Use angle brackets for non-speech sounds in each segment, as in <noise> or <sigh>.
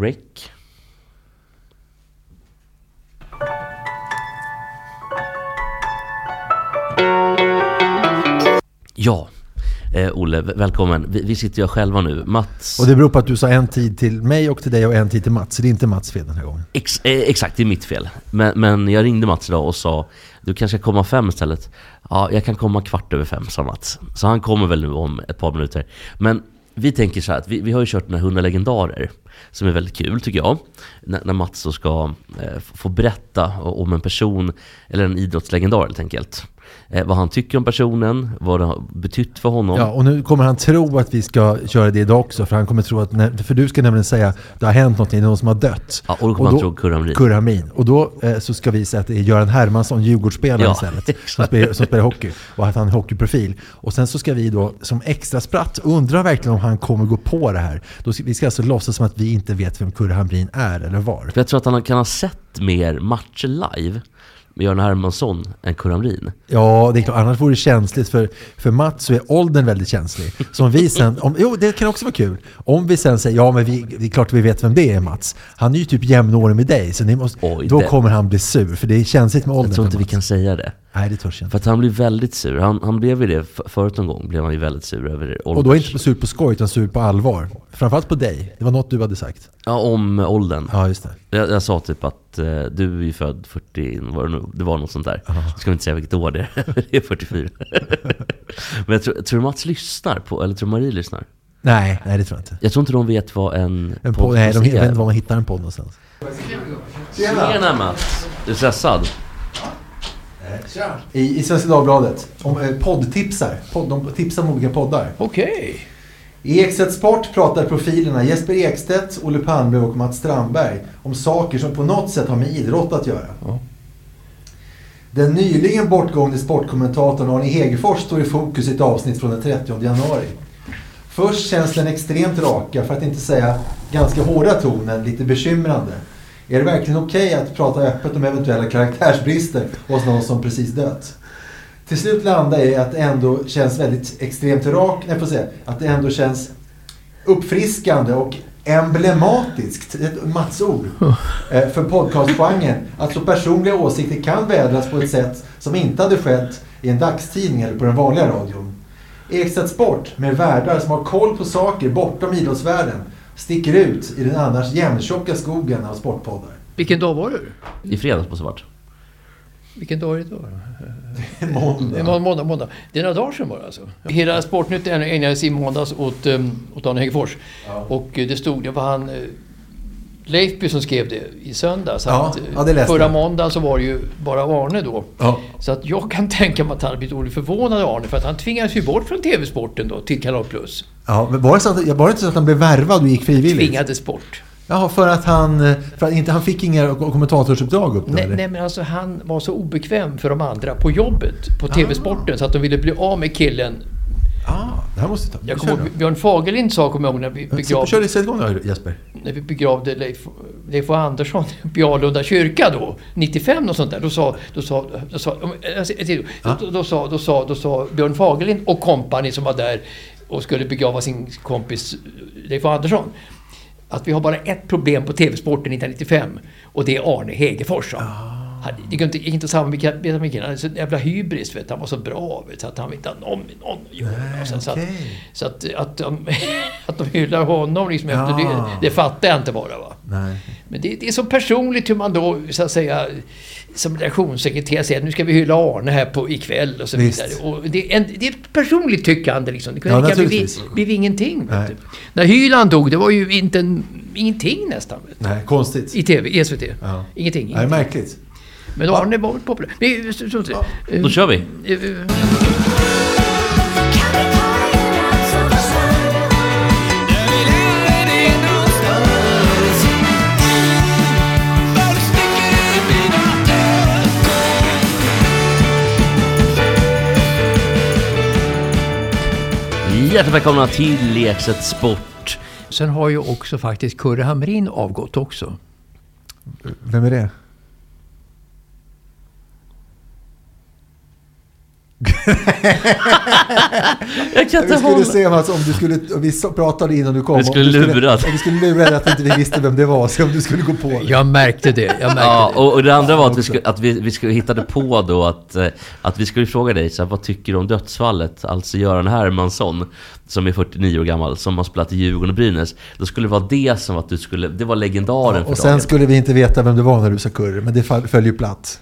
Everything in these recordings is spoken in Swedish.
Rick. Ja, eh, Olle, välkommen. Vi, vi sitter ju själva nu. Mats... Och det beror på att du sa en tid till mig och till dig och en tid till Mats. Så det är inte Mats fel den här gången. Ex, eh, exakt, det är mitt fel. Men, men jag ringde Mats idag och sa du kanske komma fem istället. Ja, jag kan komma kvart över fem, sa Mats. Så han kommer väl nu om ett par minuter. Men vi tänker så här att vi, vi har ju kört den här 100 legendarer. Som är väldigt kul tycker jag. När, när Mats så ska eh, få berätta om en person, eller en idrottslegendar helt enkelt. Eh, vad han tycker om personen, vad det har betytt för honom. Ja, och nu kommer han tro att vi ska köra det idag också. För han kommer tro att, när, för du ska nämligen säga det har hänt någonting, någon som har dött. Ja, och då kommer han tro Kurre Hamrin. Kurre Hamrin. Och då eh, så ska vi säga att det är Göran Hermansson, Djurgårdsspelaren Ja, istället. <laughs> Som spelar, som spelar hockey. Och att han är hockeyprofil. Och sen så ska vi då som extra spratt undra verkligen om han kommer gå på det här. Då ska, vi ska alltså låtsas som att vi inte vet vem Kurre Hamrin är eller var. För jag tror att han kan ha sett mer matcher live Göran Hermansson än Kurre Hamrin. Ja, det är klart. Annars vore det känsligt. För, för Mats så är åldern väldigt känslig. Så om vi sen, om, jo, det kan också vara kul. Om vi sen säger, ja men vi, det är klart vi vet vem det är Mats. Han är ju typ jämnårig med dig. Så ni måste, Oj, då det- kommer han bli sur. För det är känsligt med åldern Jag tror inte vi kan säga det. Nej, det törs jag För inte. att han blir väldigt sur. Han, han blev ju det förut någon gång. Blev han ju väldigt sur över ålders... Och då är inte sur på skoj, utan sur på allvar. Framförallt på dig. Det var något du hade sagt. Ja, om åldern. Ja, just det. Jag, jag sa typ att eh, du är ju född 40, var det, nu, det var något sånt där. Jag ska inte säga vilket år det är. <laughs> det är 44. <laughs> Men jag tror, tror Mats lyssnar på, eller tror Marie lyssnar? Nej, nej det tror jag inte. Jag tror inte de vet vad en, En podd, nej, de vet är. inte var man hittar en podd någonstans. Tjena Mats! Är du stressad? I, i Svenska Dagbladet. Om eh, poddtipsar. Podd, de tipsar om olika poddar. Okej. I Ekstedt Sport pratar profilerna Jesper Ekstedt, Olle Palme och Mats Strandberg om saker som på något sätt har med idrott att göra. Ja. Den nyligen bortgångne sportkommentatorn Arne Hegerfors står i fokus i ett avsnitt från den 30 januari. Först känns den extremt raka, för att inte säga ganska hårda tonen, lite bekymrande. Är det verkligen okej att prata öppet om eventuella karaktärsbrister hos någon som precis dött? Till slut landar jag i att det ändå känns väldigt extremt rak, nej får säga, att det ändå känns uppfriskande och emblematiskt, ett Mats-ord, eh, för podcastgenren. Att så personliga åsikter kan vädras på ett sätt som inte hade skett i en dagstidning eller på den vanliga radion. Ekstedt Sport, med värdar som har koll på saker bortom idrottsvärlden, sticker ut i den annars jämntjocka skogen av sportpoddar. Vilken dag var det? I fredags på Svart. Vilken dag är det då? Det Måndag. var måndag, måndag. Det är några dagar sedan var det alltså. Hela Sportnytt ägnades i måndags åt, um, åt Arne Hegerfors. Och eh, det stod, det var han... Leifby som skrev det i söndags. Ja, att, ja, förra måndagen så var det ju bara Arne då. Ja. Så att jag kan <laughs> tänka mig att han blivit oerhört förvånad Arne för att han tvingades ju bort från TV-sporten då till Kanal Plus. Ja, men var det, så att, var det inte så att han blev värvad och gick frivilligt? Tvingades bort. Jaha, för att han, för att inte, han fick inga kommentatorsuppdrag upp då, Nej, eller? nej men alltså han var så obekväm för de andra på jobbet, på TV-sporten, så att de ville bli av med killen. Det här måste ta. Jag kommer ihåg, Björn Fagerlind sa, kommer jag ihåg, när vi Kör begravde, det, sätt igång då Jesper. när vi begravde Leif, Leif Andersson på Alunda kyrka då, 95 och sånt där. Då sa, då sa, då sa, alltså, då, då, sa, då, sa, då sa Björn Fagerlind och kompani som var där och skulle begrava sin kompis Leif Andersson. Att vi har bara ett problem på TV-sporten 1995 och det är Arne Hegerfors. Han- Det gick inte, inte att samarbeta med killen. Han hade så jävla hybris. Vet. Han var så bra vet, så att han inte hade någon någon att göra. Sen, så att, okej. så att, att, de, <laughs> att de hyllar honom liksom efter Ja. det, det fattar jag inte bara. Va? Nej. Men det, det är så personligt hur man då, så att säga, som redaktionssekreterare säger att nu ska vi hylla Arne här på ikväll och så Visst. vidare. Och det, är en, det är ett personligt tyckande liksom. Det kunde Ja, lika bli, bli ingenting. Nej. När Hyland dog, det var ju inte en, ingenting nästan. Nej, konstigt. I TV, i SVT. Ja. Ingenting. Nej, ingenting. märkligt. Men då har ni varit populära. Vi, ja. Eh, då kör vi. Eh, eh. Hjärtligt välkomna till Lekset Sport. Sen har ju också faktiskt Kurre Hamrin avgått också. Vem är det? Jag kan inte Vi skulle hålla... se Mats, om du skulle, vi pratade innan du kom. Vi skulle om du lura. Vi skulle lura dig att inte vi visste vem det var, se om du skulle gå på det. Jag märkte det. Jag märkte Ja, det. och, och det andra var att vi, skulle, att vi, vi skulle hittade på då att, eh, att vi skulle fråga dig så här, vad tycker du om dödsfallet? Alltså Göran Hermansson, som är 49 år gammal, som har spelat i Djurgården och Brynäs. Då skulle det vara det som att du skulle, det var legendaren för Och sen dagen. skulle vi inte veta vem det var när du sa Kurre, men det föll ju platt.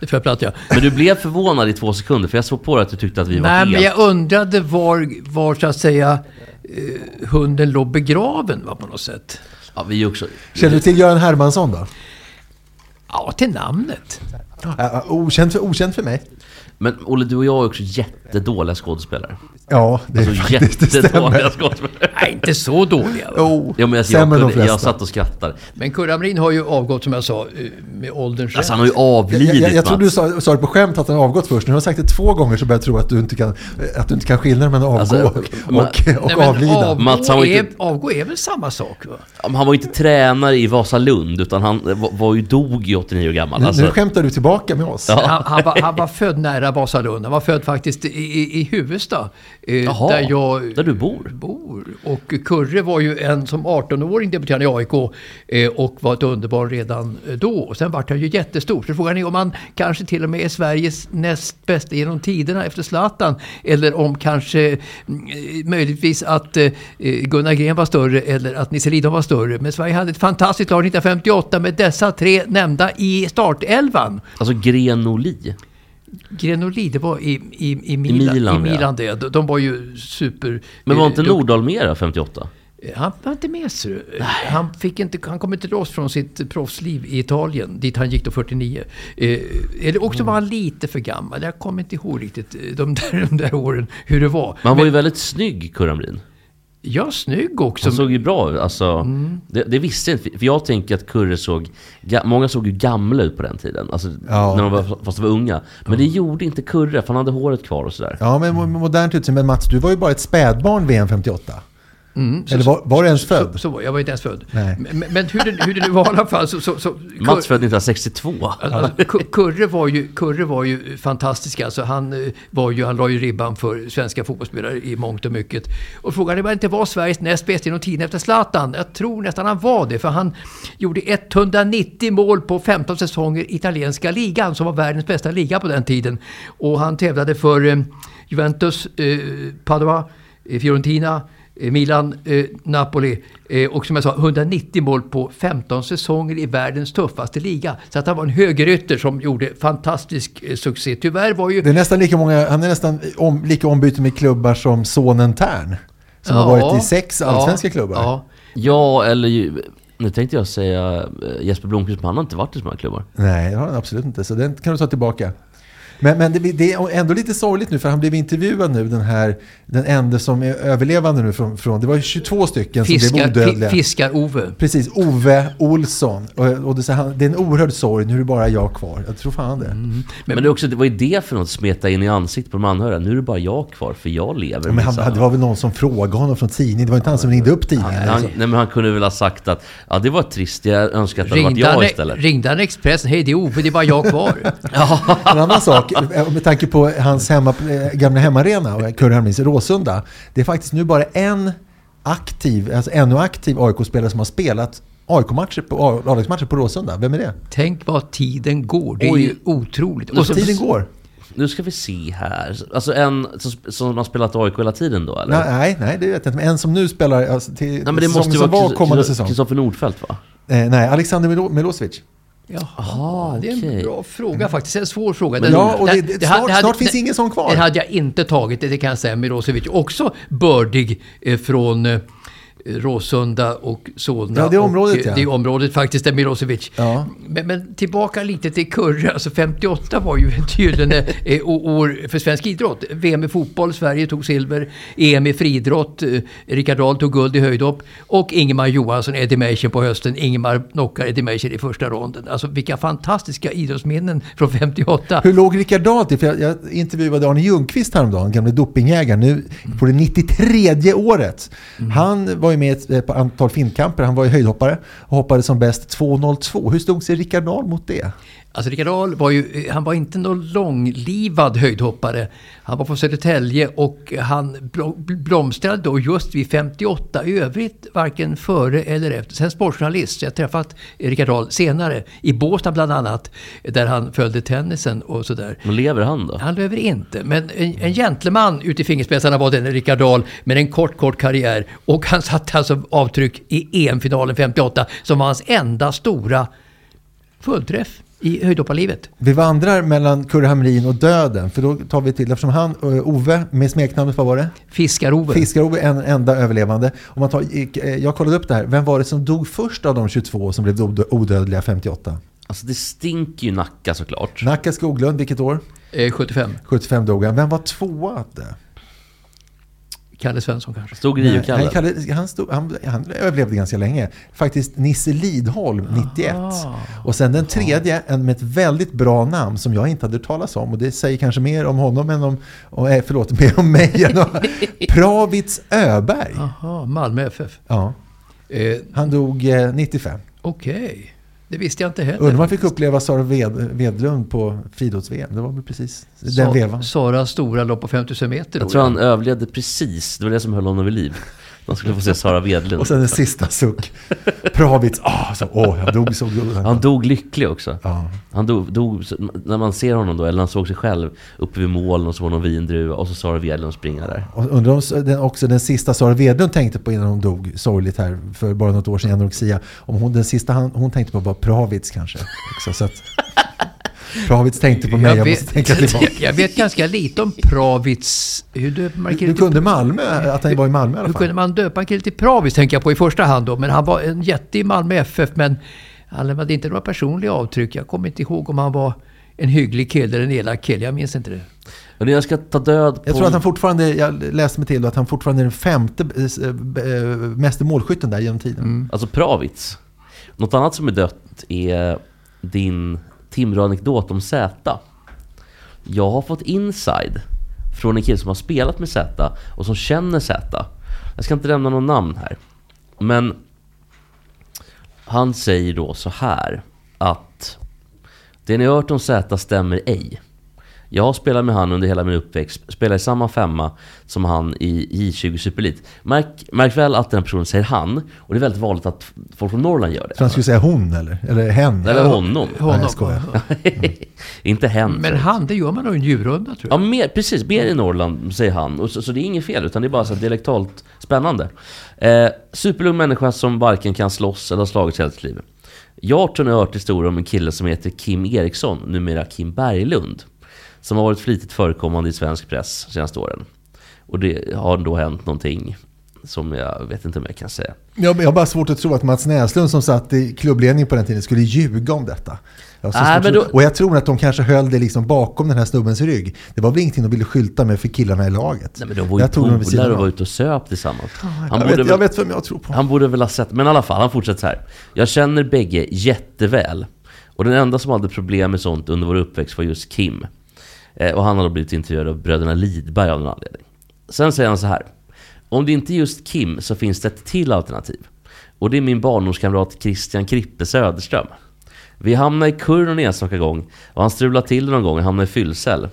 Det får jag platt, ja. Men du blev förvånad i två sekunder, för jag såg på dig att du tyckte att vi var Nej, helt... men jag undrade var, var så att säga eh, hunden låg begraven va, på något sätt. Ja, vi är också... Känner du till Göran Hermansson då? Ja, till namnet. Ja, okänd, för, okänd för mig. Men Olle, du och jag är också jättedåliga skådespelare. Ja, det, Alltså faktiskt, det jättedåliga stämmer. skådespelare. Nej, inte så dåliga. va? Jo, Ja, men alltså, jag, de kunde, jag flesta. satt och skrattade. Men Kurre Hamrin har ju avgått som jag sa eh, med ålderns Alltså han har ju Jag, avlidit jag, jag trodde du sa, sa det på skämt att han har avgått först. Nu har jag sagt det två gånger så börjar jag tro att du inte kan, att du inte kan skilja mellan avgå Alltså, och, man- och, och Nej, avlida. Avgå, Mats, han var är, inte- avgå är väl samma sak? Va? Han var inte tränare i Vasalund, utan han var, var ju dog ju 89 år gammal. Nu, Alltså, nu skämtar du tillbaka med oss. Han, han, var, han var född nära Vasalund. Han var född faktiskt i, i, i Huvudsta. Eh, Jaha, där jag där du bor? bor. Och Kurre var ju en som 18-åring debuterade i AIK eh, och var ett underbarn redan eh, då. Och sen vart han ju jättestor. Så frågan är om han kanske till och med är Sveriges näst bästa genom tiderna efter Zlatan. Eller om kanske mm, möjligtvis att eh, Gunnar Gren var större eller att Nisse Lidholm var större. Men Sverige hade ett fantastiskt lag 1958 med dessa tre nämnda i startelvan. alltså Grenoli. Grenoli, det var i, i, i Milan. Milan, I Milan ja. det. De, var ju super... Men var eh, inte dukt- Nordahl med då, 58? Han var inte med ser du. Han, fick inte, han kom inte loss från sitt proffsliv i Italien, dit han gick då 49. Eh, eller också var han lite för gammal. Jag kommer inte ihåg riktigt eh, de där, <laughs> de där åren, hur det var. Men han var ju väldigt snygg, Kurre Hamrin. Ja, snygg också. Han såg ju bra ut. Alltså, Mm. det, det visste jag inte. För jag tänker att Kurre såg... ga- Många såg ju gamla ut på den tiden. Alltså, Ja. när de var, fast de var unga. Men det gjorde inte Kurre, för han hade håret kvar och sådär. Ja, men mo- modernt utseende. Men Mats, du var ju bara ett spädbarn VM 58. Mm, så- Eller var, var du ens född? Så, så, jag var inte ens född. Nej. Men, men hur, det, hur det nu var i alla fall så... så, så Mats född 1962. Alltså, Ku- Kurre var ju, Kurre var ju fantastisk. Alltså, han, eh, var ju, han la ju ribban för svenska fotbollsspelare i mångt och mycket. Och frågan är om han inte var Sveriges näst bästa genom tiden efter Zlatan. Jag tror nästan han var det. För han gjorde 190 mål på 15 säsonger i italienska ligan, som var världens bästa liga på den tiden. Och han tävlade för eh, Juventus, eh, Padova, eh, Fiorentina, Milan, eh, Napoli eh, och som jag sa 190 mål på 15 säsonger i världens tuffaste liga. Så att han var en högerytter som gjorde fantastisk eh, succé. Tyvärr var ju... Det är nästan lika många, han är nästan om, lika ombyten med klubbar som sonen Tern. Som har Ja, varit i sex allsvenska ja, klubbar. Ja. Ja, eller ju... Nu tänkte jag säga eh, Jesper Blomqvist, men han har inte varit i så många klubbar. Nej, det har han absolut inte. Så den kan du ta tillbaka. Men, men det, det är ändå lite sorgligt nu för han blev intervjuad nu, den här, den enda som är överlevande nu från, från det var ju 22 stycken som blev Fiskar, odödliga. fi, Fiskar-Ove. Precis, Ove Olsson. Och, och det, är han- är en oerhörd sorg, nu är det bara jag kvar. Jag tror fan det. Men, det, är också, det var ju det för något, smeta in i ansiktet på de anhöriga. Nu är det bara jag kvar, för jag lever. Ja, men han, det var väl någon som frågade honom från tidningen. Det var inte han som ringde upp tidningen. Nej, han, nej, men han kunde väl ha sagt att ja, det var trist, jag önskar att det hade varit han, jag istället. ringde han Expressen? Hej, det är Ove, det är bara jag kvar. <laughs> En annan sak, eh, med tanke på hans hemma, eh, gamla hemmaarena, och Kurre Hamrins Råsunda. Det är faktiskt nu bara en aktiv, alltså ännu aktiv AIK-spelare som har spelat AIK-matcher på, A-lagsmatcher på Råsunda. Vem är det? Tänk vad tiden går. Det är Oj. ju otroligt. Och så, Tiden går. Nu ska vi se här. Alltså en som, som har spelat AIK hela tiden då, eller? Nej, nej, det vet jag inte. Men en som nu spelar alltså, till Nej, men det säsongen måste ju som vara var kommande säsong. Kristoffer Nordfeldt va? Eh, nej, Alexander Milo- Milosevic. Jaha, det är en bra fråga faktiskt. En svår fråga. Ja, och det- det- snart- hade- snart finns ingen sån kvar. Den hade jag inte tagit, det kan jag säga. Milosevic också bördig eh, från, eh, Råsunda och Solna. Ja, det området, och, eh, ja. Det området faktiskt där Milosevic. Ja. Men, men tillbaka lite till Kurre. Alltså 58 var ju <laughs> ett gyllene eh, år för svensk idrott. VM i fotboll, Sverige tog silver. EM i friidrott, eh, Rickard Dahl tog guld i höjdhopp. Och Ingemar Johansson, Eddie Meijer på hösten. Ingemar knockar Eddie Meijer i första ronden. Alltså vilka fantastiska idrottsminnen från 58. Hur låg Rickard Dahl till? För jag, jag intervjuade Arne Ljungqvist häromdagen, gamle dopingjägaren, nu på det 93 året. Han var var ju med ett, eh, ett antal finkamper, han var ju höjdhoppare och hoppade som bäst 2.02. Hur stod sig Rickard Dahl mot det? Alltså Rickard Dahl var ju, han var inte någon långlivad höjdhoppare. Han var från Södertälje och han bl- blomstrade då just vid 58. I övrigt varken före eller efter. Sen sportjournalist. Jag har träffat Rickard Dahl senare. I Båstad bland annat. Där han följde tennisen och sådär. Men lever han då? Han lever inte, men en, en gentleman ut i fingerspetsarna var den Rickard Dahl med en kort, kort karriär. Och han satte alltså avtryck i EM-finalen 58 som var hans enda stora fullträff i höjdhopparlivet. Vi vandrar mellan Kurre Hamrin och döden, för då tar vi till, eftersom han, eh, Ove, med smeknamnet, vad var det? Fiskar-Ove. Fiskar-Ove, en enda överlevande. Om man tar, eh, jag kollade upp det här, vem var det som dog först av de 22 som blev odö- odödliga 58? Alltså det stinker ju Nacka såklart. Nacka Skoglund, vilket år? Eh, 75. 75 dog han. Vem var tvåa? Kalle Svensson kanske. Stod Nej, Rio-Kalle. Kalle, han, stod, han, han överlevde ganska länge. Faktiskt Nisse Lidholm, 91. Och sen den tredje, en med ett väldigt bra namn som jag inte hade hört talas om. Och det säger kanske mer om honom än om, och, eh, förlåt, <laughs> mer om mig än om <laughs> Pravits Öberg. Jaha, Malmö FF. Ja, Eh, han dog eh, 95. Okej, det visste jag inte heller. Undrar om man fick uppleva Sara Ved, Vedlund på friidrotts-VM. Det var väl precis den Sa- vevan. Saras stora lopp på 5000 meter. Jag tror han överlevde precis. Det var det som höll honom vid liv. De skulle få se Sara Wedlund. Och sen en sista suck. Pravits, ah, åh, jag dog så god. Han dog lycklig också. Ja. Han dog, dog, när man ser honom då, eller han såg sig själv uppe vid målen och så var någon vindruva och så Sara Wedlund springa där. Och undrar om den, också den sista Sara Wedlund tänkte på innan hon dog sorgligt här för bara något år sedan anorexia. Om hon, den sista han, hon tänkte på var Pravits kanske. Också, så att, Pravits tänkte på mig, jag, måste tänka tillbaka. <laughs> jag vet ganska lite om Pravits. Hur döper man Du kunde Malmö, att han var i Malmö i alla Hur fall. kunde man döpa en kille till Pravis tänker jag på i första hand då. Men han var en jätte i Malmö FF. Men han lämnade inte några personliga avtryck. Jag kommer inte ihåg om han var en hygglig kille eller en elak kille. Jag minns inte det. Men jag ska ta död på... Jag tror att han fortfarande, jag läste mig till att han fortfarande är den femte eh, eh, meste målskytten där genom tiden. Alltså Pravits. Något annat som är dött är din Timrå-anekdot om Z. Jag har fått inside från en kille som har spelat med Z och som känner Z. Jag ska inte nämna någon namn här. Men han säger då så här att det ni har hört om Z stämmer ej. Jag har spelat med han under hela min uppväxt, spelar i samma femma som han i J20 Superelit. Märk, märk väl att den här personen säger han, och det är väldigt vanligt att folk från Norrland gör Så det. han skulle säga hon eller? Eller hen? Eller honom. Nej, jag skojar. <laughs> Inte hen. Men han, det gör man nog i en djurrunda tror Ja, jag. mer, precis. Mer i Norrland, säger han. Och så, så det är inget fel, utan det är bara så dialektalt spännande. Eh, superlugn människa som varken kan slåss eller har slagits hela sitt liv. Jag har hört historier om en kille som heter Kim Eriksson, numera Kim Berglund. Som har varit flitigt förekommande i svensk press de senaste åren. Och det har då hänt någonting som jag vet inte om jag kan säga. Jag, jag har bara svårt att tro att Mats Näslund som satt i klubbledningen på den tiden skulle ljuga om detta. Jag tro- då- Och jag tror att de kanske höll det liksom bakom den här snubbens rygg. Det var väl ingenting de ville skylta med för killarna i laget. Nej men de var ju polare och var ute och söp tillsammans. Han jag, vet, väl- jag vet vem jag tror på. Han borde väl ha sett, men i alla fall, han fortsätter så här. Jag känner bägge jätteväl. Och den enda som hade problem med sånt under vår uppväxt var just Kim. Eh, och han hade blivit intervjuad av bröderna Lidberg av någon anledning. Sen säger han så här. Om det inte är just Kim så finns det ett till alternativ. Och det är min barndomskamrat Christian Krippe Söderström. Vi hamnade i kurr någon enstaka gång och han strulade till det någon gång och hamnade i fyllcell.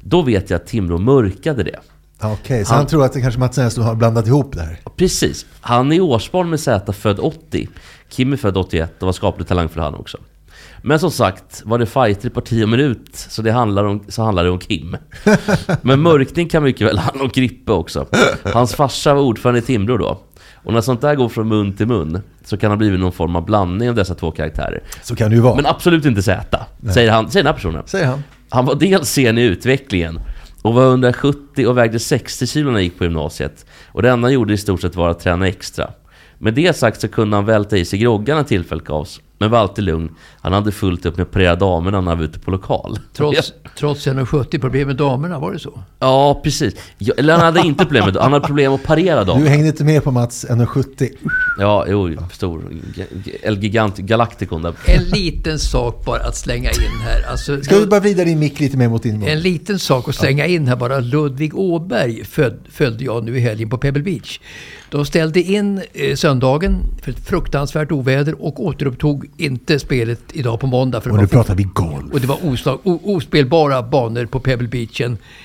Då vet jag att Timrå mörkade det. Okej, så han, Han- tror att det kanske Mats Näslund har blandat ihop det här. Precis. Han är årsbarn med Z, född 80. Kim är född 81 och var skapligt talangfull han också. Men som sagt, var det fighter på 10 minut så, det handlar om, så handlar det om Kim. Men mörkning kan mycket väl handla om Krippe också. Hans farsa var ordförande i Timrå då. Och när sånt där går från mun till mun så kan det ha blivit någon form av blandning av dessa två karaktärer. Så kan det ju vara. Men absolut inte Z, säger, han, säger den här personen. Säger han. Han var dels sen i utvecklingen och var 170 och vägde 60 kilo när han gick på gymnasiet. Och det enda han gjorde i stort sett var att träna extra. Med det sagt så kunde han välta i sig groggarna tillfället gavs. Men var alltid lugn. Han hade fullt upp med att parera damerna när han var ute på lokal. Trots, <laughs> trots 1,70 problem med damerna, var det så? Ja, precis. Eller han hade inte problem med Han hade problem att parera Du damerna. hängde inte med på Mats 1,70. Ja, jo, stor. El Gigant Galacticon där. En liten sak bara att slänga in här. Alltså, Ska du bara vrida din mick lite mer mot din mun? En liten sak att slänga in här bara. Ludvig Åberg föd, följde jag nu i helgen på Pebble Beach. De ställde in eh, söndagen för ett fruktansvärt oväder och återupptog inte spelet idag på måndag. För Och nu pratar vi golf. och det var oslag, ospelbara banor på Pebble Beach.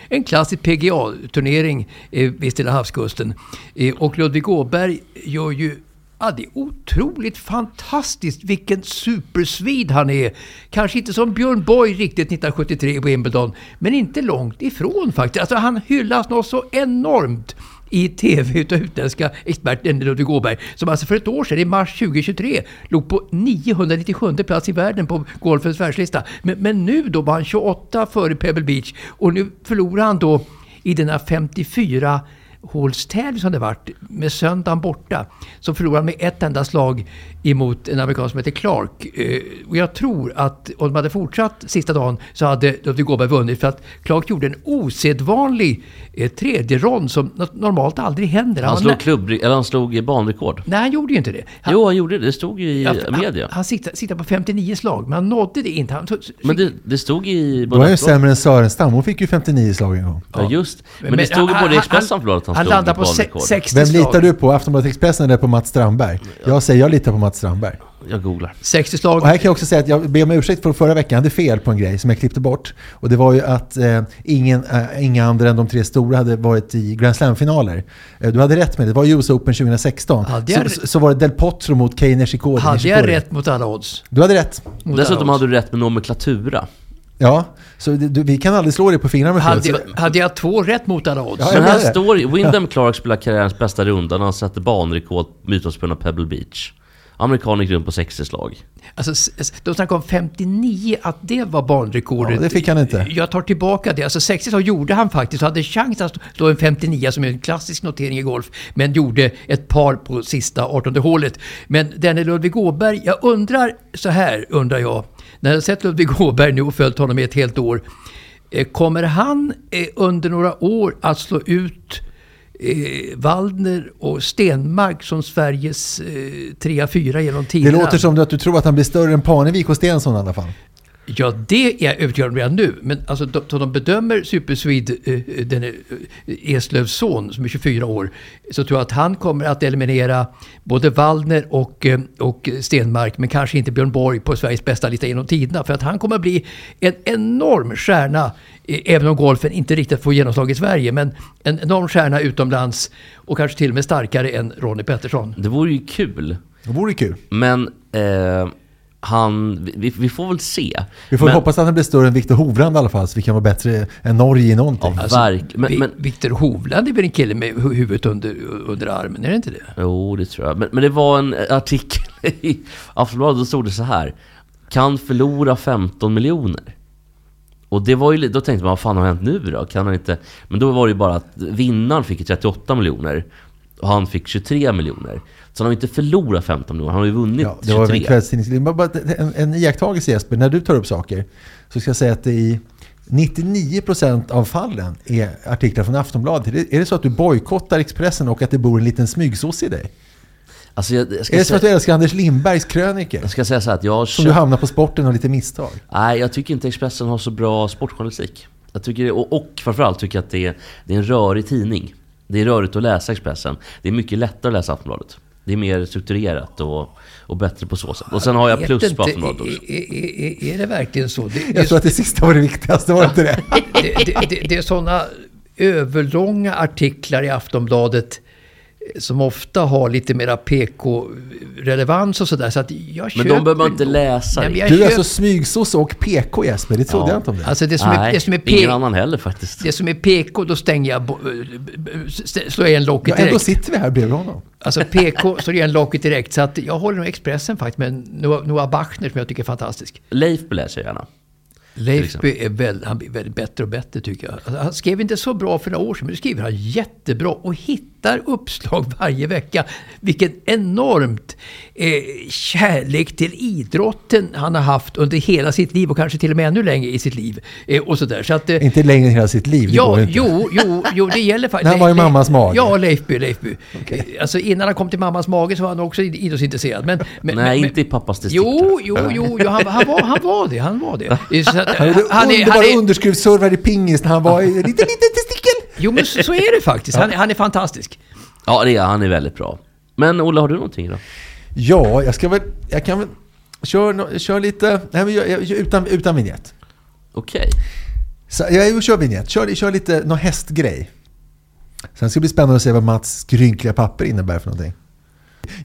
En, klassisk PGA-turnering eh, vid Stilla havskusten. Eh, och Ludvig Åberg gör ju Ja, det är otroligt fantastiskt vilken supersvid han är. Kanske inte som Björn Borg riktigt 1973 på Wimbledon, men inte långt ifrån faktiskt. Alltså han hyllas något så enormt i TV utav utländska experten Ludvig Åberg. Som alltså för ett år sedan, i mars 2023, låg på 997 plats i världen på golfens världslista. Men, men nu då var han 28 före Pebble Beach och nu förlorar han då i denna 54 hålstävling som det varit med söndagen borta. Så förlorade han med ett enda slag emot en amerikan som heter Clark. Eh, och jag tror att om de hade fortsatt sista dagen så hade Ludvig Åberg vunnit. För att Clark gjorde en osedvanlig eh, tredje rond som no- normalt aldrig händer. Han var slog, klubb, eller han slog banrekord. Nej, han gjorde ju inte det. Han, Jo, han gjorde det. Det stod ju i Ja, media. Han, han siktade, siktade på 59 slag, men han nådde det inte. Han, Men det, det stod i... Då är ju sämre än Sörenstam. Hon fick ju 59 slag en gång. Ja, just. Men, det stod ju både i Expressen och Att han, landade på se- banrekord. 60 Vem slag. litar du på? Aftonbladet Expressen eller på Mats Strandberg? Jag säger jag litar på Mats Strandberg. Jag googlar. 60 slag. Och här kan jag också säga att jag ber om ursäkt för förra veckan. Jag hade fel på en grej som jag klippte bort. Och det var ju att eh, ingen, eh, inga andra än de tre stora hade varit i Grand Slam-finaler. Eh, du hade rätt med det. Det var US Open 2016. Hade jag- Så, så var det Del Potro mot Kei Nishikori. Hade jag Nishikori. rätt mot alla odds? Du hade rätt. Mot Dessutom hade du rätt med nomenklatura. Ja, så det, du, vi kan aldrig slå dig på fingrarna med Hade, jag- hade jag två rätt mot alla odds? Ja, Men här det. står ju, Wyndham Clark spelar karriärens bästa runda när han sätter banrekord med utgångspunkt av Pebble Beach. Amerikanen gick runt på 60 slag. Alltså, de snackade om 59, att det var banrekordet. Ja, det fick han inte. Jag tar tillbaka det. Alltså 60 slag gjorde han faktiskt och hade chans att slå en 59 som är en klassisk notering i golf. Men gjorde ett par på sista 18 hålet. Men denne Ludvig Åberg, jag undrar så här, undrar jag. När jag har sett Ludvig Åberg nu och följt honom i ett helt år. eh, Kommer han eh, under några år att slå ut eh, Waldner och Stenmark som Sveriges eh, trea, fyra genom tiderna. Det låter som att du tror att han blir större än Parnevik och Stensson i alla fall. Ja, det är jag övertygad om redan nu. Men alltså, de, de, de bedömer Superswede, eh, den eh, Eslövs son som är 24 år, så tror jag att han kommer att eliminera både Waldner och, eh, och Stenmark, men kanske inte Björn Borg på Sveriges bästa lista genom tiderna. För att han kommer att bli en enorm stjärna, eh, även om golfen inte riktigt får genomslag i Sverige, men en enorm stjärna utomlands och kanske till och med starkare än Ronnie Pettersson. Det vore ju kul. Det vore kul. Men eh, han, vi, vi får väl se. Vi får men, hoppas att han blir större än Viktor Hovland i alla fall, så vi kan vara bättre än Norge i någonting. Ja, verkligen. Men, men, Viktor Hovland är väl en kille med hu- huvudet under, under armen, är det inte det? jo, det tror jag. Men, men det var en artikel <laughs> i Aftonbladet, då stod det så här. Kan förlora 15 miljoner. Och det var ju, då tänkte man, vad fan har hänt nu då? Kan han inte... Men då var det ju bara att vinnaren fick ju 38 miljoner. Och han fick 23 miljoner. Så han har ju inte förlorat 15 miljoner, han har ju vunnit Ja, det var 23. en kvällstidning. Bara- bara En, en iakttagelse Jesper, när du tar upp saker så ska jag säga att det i 99% av fallen är artiklar från Aftonbladet. Är det, så att du bojkottar Expressen och att det bor en liten smygsås i dig? Alltså jag, jag, ska Är det så säga, att du älskar Anders Lindbergs kröniker? jag ska säga så att jag har Som du köpt- hamnar på sporten och lite misstag. Nej, jag tycker inte Expressen har så bra sportjournalistik. Jag tycker det, och, och framförallt tycker jag att det är, det är en rörig tidning. Det är rörigt att läsa Expressen. Det är mycket lättare att läsa Aftonbladet. Det är mer strukturerat och, och bättre på så sätt. Och sen har jag plus inte, på Aftonbladet också. Är, är, är, det verkligen så? Det, Jag det, tror att det sista var det viktigaste, var det inte det? <laughs> det, det, det, det är sådana överlånga artiklar i Aftonbladet eh, som ofta har lite mera PK-relevans och sådär. Så att jag Men de behöver man inte nog- läsa. Nej, men Du är alltså smygsås och PK Jesper, det trodde Ja. jag inte om det. Alltså det som, är, Nej, det, som är ingen annan heller faktiskt. det som är PK, då stänger jag... Slår jag igen locket Ja, ändå direkt. sitter vi här bredvid honom. Alltså PK slår igen locket direkt. Så att jag håller nog Expressen faktiskt med Noah, Noah Bachner som jag tycker är fantastisk. Leif läser jag gärna. Leifby är väl, han blir väldigt bättre och bättre tycker jag. Alltså, han skrev inte så bra för några år sedan, men nu skriver han jättebra och hittar uppslag <laughs> varje vecka. Vilken enormt eh, kärlek till idrotten han har haft under hela sitt liv och kanske till och med ännu längre i sitt liv. Eh, och sådär. Så att, eh, Inte längre än hela sitt liv, det Ja, inte. jo, jo, jo, det gäller <laughs> faktiskt. När han var i mammas mage? Ja, Leifby, Leifby. Alltså innan han kom till mammas mage så var han också idrottsintresserad. Men, men, Nej, men, inte i pappas testiklar. Jo, jo, jo, jo han, han, var, han var det. Han var det. <laughs> Så att, Han gjorde han är, underbara i pingis när han var lite liten testikel. jo, men så, så är det faktiskt. Han, är- han är fantastisk. Ja, det är, han är väldigt bra. Men Olle, har du någonting då? Ja, jag ska väl... Jag kan väl... Kör, kör lite... Nej, men jag, jag, utan, utan vignett. Okej. Så, jag kör vignett. Kör, kör lite någon hästgrej. Sen ska det bli spännande att se vad Mats skrynkliga papper innebär för någonting.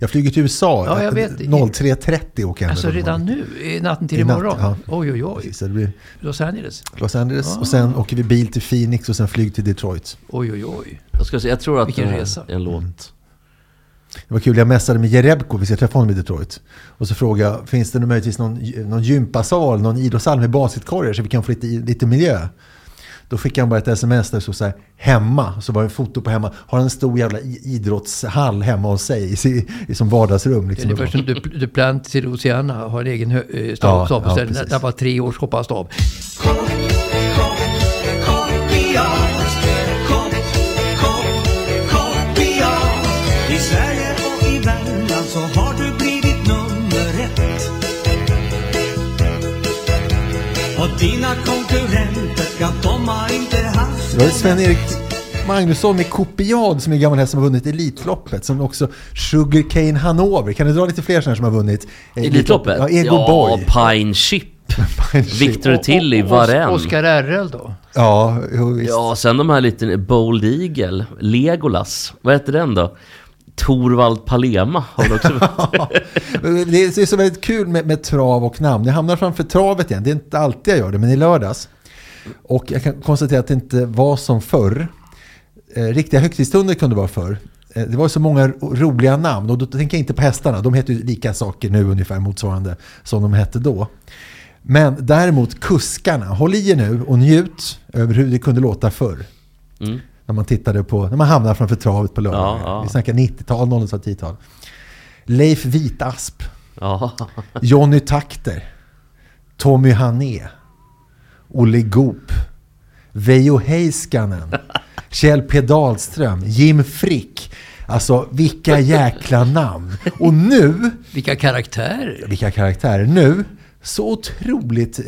Jag flyger till USA. Ja, jag vet. 03.30 åker jag Alltså med redan nu? I natten till I natt, imorgon? ja. Oj, oj, oj. Precis, så det blir Los Angeles? Los Angeles Ah. och sen åker vi bil till Phoenix och sen flyg till Detroit. Oj, oj, oj. Jag, ska säga, jag tror att Vilken det resa. är en låt. Det var kul, jag messade med Jerebko, vi ska träffa honom i Detroit. Och så frågade jag, finns det möjligtvis någon, någon gympasal, någon idrottshall med basketkorgar så vi kan få lite, lite miljö? Då fick han bara ett sms där det stod så här, hemma. Så var det en foto på hemma. Har en stor jävla idrottshall hemma hos sig i, i, som vardagsrum. Det är Liksom. ungefär som Du- Duplant till Luciana har en egen eh, stav, Ja, ja, han var tre år hoppade han stav. I Sverige och i Värmland så har du blivit nummer ett. Och dina konkurrenter, Det var Sven-Erik Magnusson med Kopiad som är gammal häst som har vunnit Elitloppet. Som också Sugarcane Hanover. Kan du dra lite fler sådana här som har vunnit eh, Elitloppet? Ja, Ego ja, Boy. Pine Chip. <laughs> Victor Tilly, Varenne. Oscar RL då? Ja, visst. Ja, sen de här lite Bold Eagle, Legolas. Vad heter den då? Torvald Palema har du också <laughs> Men Det är det är så väldigt kul med, med trav och namn. Jag hamnar framför travet igen. Det är inte alltid jag gör det, men i lördags. Och jag kan konstatera att det inte var som förr. Eh, riktiga högtidsstunder kunde vara förr. Eh, det var så många ro- roliga namn. Och då tänker jag inte på hästarna. De heter ju lika saker nu ungefär motsvarande som de hette då. Men däremot kuskarna. Håll i er nu och njut över hur det kunde låta förr. Mm. När man tittade på, när man hamnade framför travet på lördag. Ja, ja. Vi snackar 90-tal, 00-tal. Leif Vitasp. Ja. Johnny Takter, Tommy Hané, Olle Goop, Veijo Heiskanen, <laughs> Kjell P Dahlström, Jim Frick. Alltså vilka jäkla namn. Och nu, Vilka karaktärer! vilka karaktärer. Nu, så otroligt eh,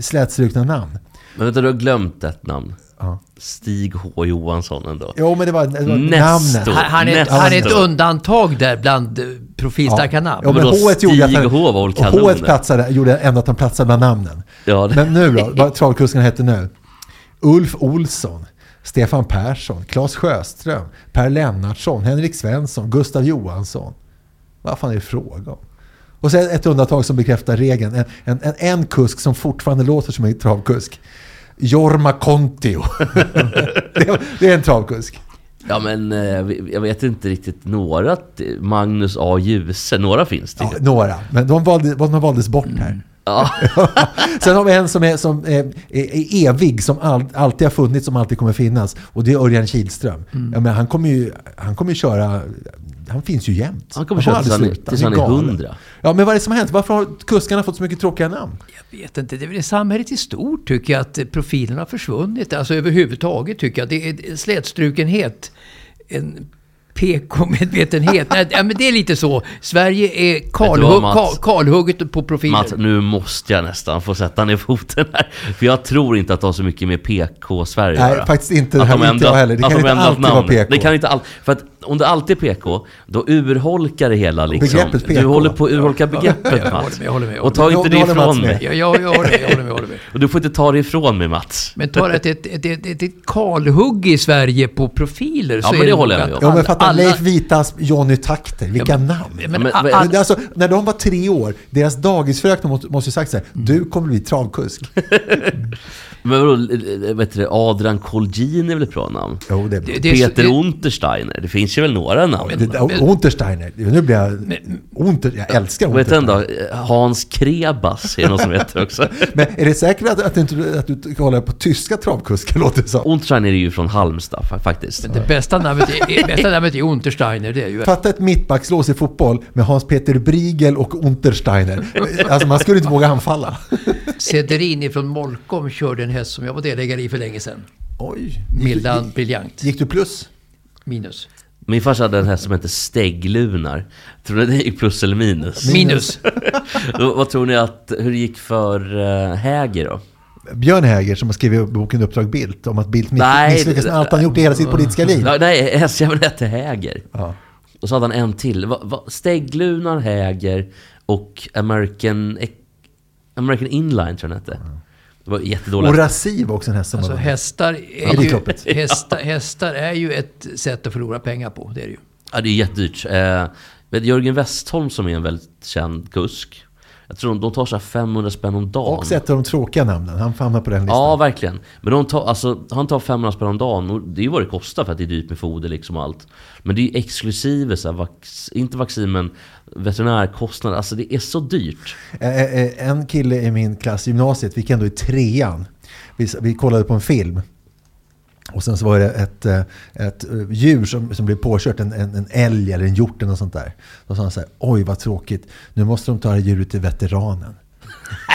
slätstrukna namn. Men vänta, du har glömt ett namn. Ja. Stig H Johansson ändå. Jo men det var, det var namnet. Han, han, är, han är ett undantag där bland profilstarka namn. Ja, men Men då H gjorde att Stig han, H var väl och kanon H platsade, gjorde ändå att han platsade bland namnen. Ja, det- Men nu då, vad travkuskarna heter nu? Ulf Olsson, Stefan Persson, Claes Sjöström, Per Lennartsson, Henrik Svensson, Gustav Johansson. Vad fan är det fråga om? Och sen ett undantag som bekräftar regeln. En, en, en, en kusk som fortfarande låter som en travkusk. Jorma Kontio. det, <laughs> är- det är en travkusk. Ja men eh, jag vet inte riktigt några. Magnus A. Djuse, några finns det Ja, några, men de, valde, de valdes bort här. <laughs> Ja. Sen har vi en som är, som är, är, evig, som all, alltid har funnits, som alltid kommer finnas. Och det är Örjan Kihlström. Ja, men han kommer ju han kommer ju köra... Han finns ju jämt. Han kommer köra tills han tills han är. 100. Ja, men vad är det som har hänt? Varför har kuskarna fått så mycket tråkiga namn? Jag vet inte, det är väl i samhället i stort tycker jag att profilerna har försvunnit. Alltså överhuvudtaget tycker jag. Det är en slätstrukenhet. En PK-medvetenhet. Nej, ja, men det är lite så. Sverige är vad, kalhugg, Mats? kal, kalhugget på profiler. Mats, nu måste jag nästan få sätta ner foten här. För jag tror inte att det har så mycket med PK-Sverige Nej, göra. faktiskt inte. Det här inte jag heller. Det kan de inte alltid vara namnet. PK. Det kan inte all... För att om det alltid är PK, då urholkar det hela liksom. Begreppet PK. Du håller på att urholka begreppet jag håller Mats. med, jag håller med, jag Och ta inte det ifrån Mats mig. Ja, jag, jag håller med, jag håller med, jag håller med. <laughs> Och du får inte ta det ifrån mig Mats. Men ta det att det är ett, ett, ett, ett kalhugg i Sverige på profiler. Ja, så men det nog håller jag med om. Ja, men alla... Leif Vitas Johnny Takter, vilka namn! Men, Men- a- men- all- Men Alltså, när de var tre år, deras dagisfröknar måste, måste ju sagt så här, Mm. du kommer bli travkusk. <laughs> Men vadå, vet du, det, Adrian Kolgin är väl ett bra namn? Jo, det är Det- bra. det så- Peter det- Untersteiner, det finns ju väl några namn? Det, det, Untersteiner, nu blir jag... Unter, jag älskar Vad heter den Untersteiner. då? Hans Krebas är det någon som heter också. <laughs> Men är det säkert att, att, du, inte, att du kollar på tyska travkuskar, <laughs> låter det som? Untersteiner är ju från Halmstad fa- faktiskt. Det bästa namnet är, är, bästa namnet är Untersteiner. Det är ju... Fatta ett mittbackslås i fotboll med Hans-Peter Briegel och Untersteiner. Alltså man skulle inte våga anfalla. Cederini från Molkom körde en häst som jag var delägare i för länge sedan. Oj. Mildan Briljant. Gick du plus? Minus. Min farsa hade en häst som hette Stägglunar. Tror ni det gick plus eller minus? Minus. <laughs> Vad tror ni att, hur det gick för uh, Häger då? Björn Häger som har skrivit boken Uppdrag Bildt om att Bildt misslyckas med det- allt han gjort i hela sitt politiska liv. Ja, nej, hästjäveln hette Häger. Ja. Och så hade han en till. Va, va, Stägglunar, Häger och American, American Inline tror jag den hette. Det var jättedåligt. Och Raci var också en häst som Alltså var hästar Ja, är, ju, kloppet. <laughs> hästar, hästar är ju ett sätt att förlora pengar på. Det är det ju. Ja, det är jättedyrt. Eh, Jörgen Westholm som är en väldigt känd kusk. Jag tror de, de tar så här 500 spänn om dagen. Också ett av de tråkiga namnen. Han famnar på den listan. Ja, verkligen. Men de tar, alltså, han tar 500 spänn om dagen och det är ju vad det kostar för att det är dyrt med foder liksom och allt. Men det är ju exklusive, så här, vax, inte vaccin men veterinärkostnader. Alltså det är så dyrt. Eh, eh, En kille i min klass i gymnasiet, vi gick ändå i trean. Vi, vi kollade på en film. Och sen så var det ett, eh, ett eh, djur som, som blev påkört, en, en, en älg eller en hjort eller något sånt där. Då sa han så här, oj vad tråkigt, nu måste de ta det här djuret till veteranen.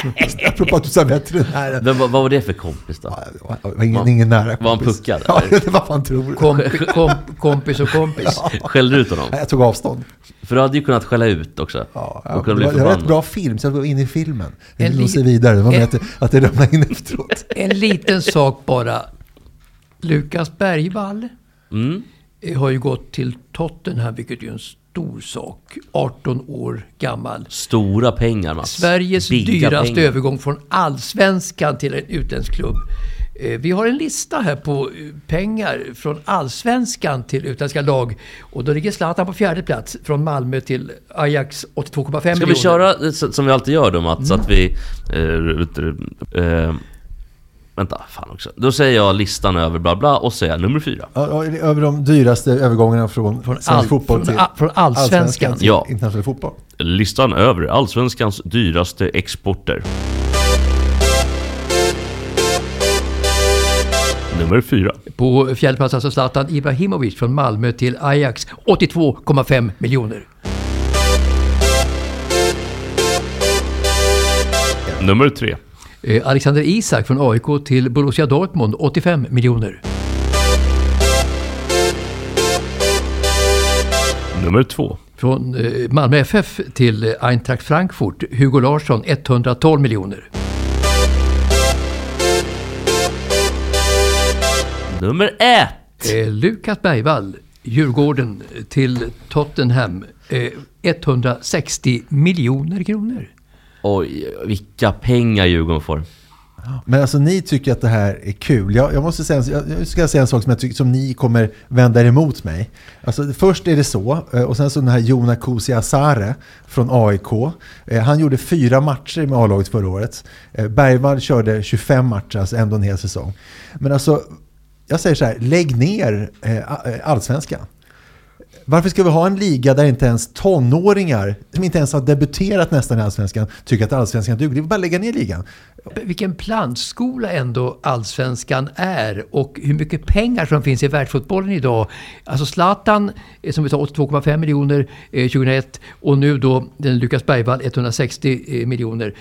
<laughs> Apropå att du sa veterinären. Men vad, vad var det för kompis då? Ja, det var ingen, ingen nära Var han kompis. puckad, Ja, det var vad han tror. Kompi, kom, kompis och kompis. Skällde du ut honom? Jag tog avstånd. För du hade ju kunnat skälla ut också. Ja, och det, kunde bli var, det var ett bra film, så jag var inne i filmen. Jag ville se vidare, det var med en- att, det- att det ramlade in efteråt. En liten sak bara. Lukas Bergvall Mm. eh, har ju gått till Tottenham, vilket är ju en stor sak. 18 år gammal. Stora pengar Mats. Sveriges Bigga dyraste pengar. övergång från allsvenskan till en utländsk klubb. Eh, Vi har en lista här på eh, pengar från allsvenskan till utländska lag. Och då ligger Zlatan på fjärde plats från Malmö till Ajax 82,5 Ska miljoner. vi köra som vi alltid gör då Mats? Att vi... Eh, eh, vänta, fan också. Då säger jag listan över bla bla och säger nummer fyra. Ja, Över de dyraste övergångarna från, Från svensk all- fotboll till a- från allsvenskan. till Ja. internationell fotboll. Listan över allsvenskans dyraste exporter. Nummer fyra. På fjärde plats alltså Zlatan Ibrahimovic från Malmö till Ajax 82,5 miljoner. Nummer tre. Eh, Alexander Isak från AIK till Borussia Dortmund 85 miljoner. Nummer två. Från eh, Malmö FF till eh, Eintracht Frankfurt, Hugo Larsson 112 miljoner. Nummer ett. Eh, Lukas Bergvall, Djurgården till Tottenham, eh, 160 miljoner kronor. Oj, vilka pengar Djurgården får. Men alltså ni tycker att det här är kul. Jag, jag måste säga, jag, jag ska säga en sak som, jag tycker, som ni kommer vända er emot mig. Alltså, först är det så, eh, och sen så den här Jona Kusi Asare från AIK. Eh, han gjorde fyra matcher med A-laget förra året. Eh, Bergvall körde 25 matcher, alltså ändå en hel säsong. Men alltså, jag säger så här, lägg ner allsvenskan. Varför ska vi ha en liga där inte ens tonåringar, som inte ens har debuterat nästan i Allsvenskan, tycker att Allsvenskan duger? Det är bara att lägga ner ligan. Vilken plantskola ändå allsvenskan är och hur mycket pengar som finns i världsfotbollen idag. Alltså Zlatan, eh, som vi sa 82,5 miljoner eh, 2001 och nu då den Lukas Bergvall 160 eh, miljoner.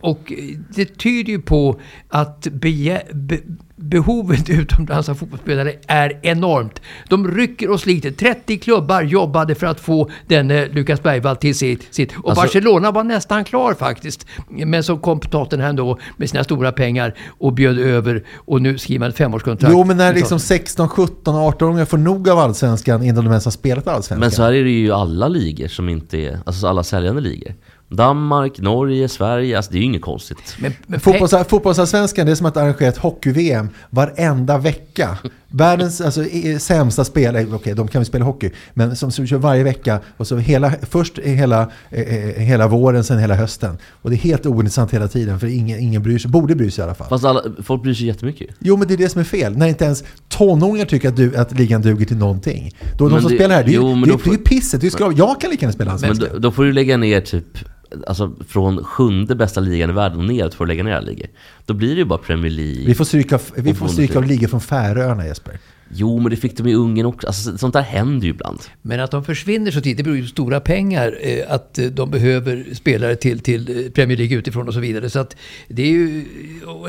Och det tyder ju på att begär, be- behovet utomlands av fotbollsspelare är enormt. De rycker och sliter. 30 klubbar jobbade för att få denne Lukas Bergvall till sitt. sitt. Och Alltså- Barcelona var nästan klar faktiskt. Men så kom Tottenham då med sina stora pengar och bjöd över och nu skriver man ett femårskontrakt. Jo, men när liksom 16, 17, 18-åringar får nog av allsvenskan innan de ens har spelat allsvenskan. Men så här är det ju i alla ligor som inte är, alltså alla säljande ligor. Danmark, Norge, Sverige. Alltså det är ju inget konstigt. Men, men Fotbolls, fotbollsallsvenskan det är som att arrangera ett hockey-VM varenda vecka. Världens alltså, sämsta spelare, okej de kan ju spela hockey, men som, som kör varje vecka. Och så hela, först hela, eh, hela våren, sen hela hösten. Och det är helt ointressant hela tiden för ingen, ingen bryr sig, borde bry sig i alla fall. Fast alla, folk bryr sig jättemycket. Jo men det är det som är fel, när inte ens tonåringar tycker att, du, att ligan duger till någonting. Då de som det- spelar här, det är, ju- jo, det, då är- det är ju får- pisset, det är skrav. Jag kan lika gärna spela Men då, då får du lägga ner typ Alltså från sjunde bästa ligan i världen och neråt får du lägga ner ligor. Då blir det ju bara Premier League. Vi får stryka, vi får stryka av ligor från Färöarna Jesper. Jo, men det fick de i Ungern också. Alltså, sånt där händer ju ibland. Men att de försvinner så tidigt, det beror ju på stora pengar. Eh, att eh, de behöver spelare till, till eh, Premier League utifrån och så vidare. Så att det är ju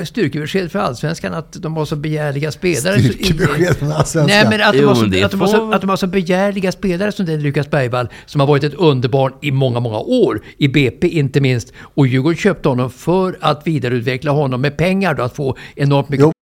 ett styrkebesked för Allsvenskan att de har så begärliga spelare. Styrkebesked från Allsvenskan. Nej, men att de, Jo, har så, att, de har så, att de har så begärliga spelare som den Lukas Bergvall, som har varit ett underbarn i många, många år. I BP inte minst. Och Djurgården köpte honom för att vidareutveckla honom med pengar då, att få enormt mycket Jo.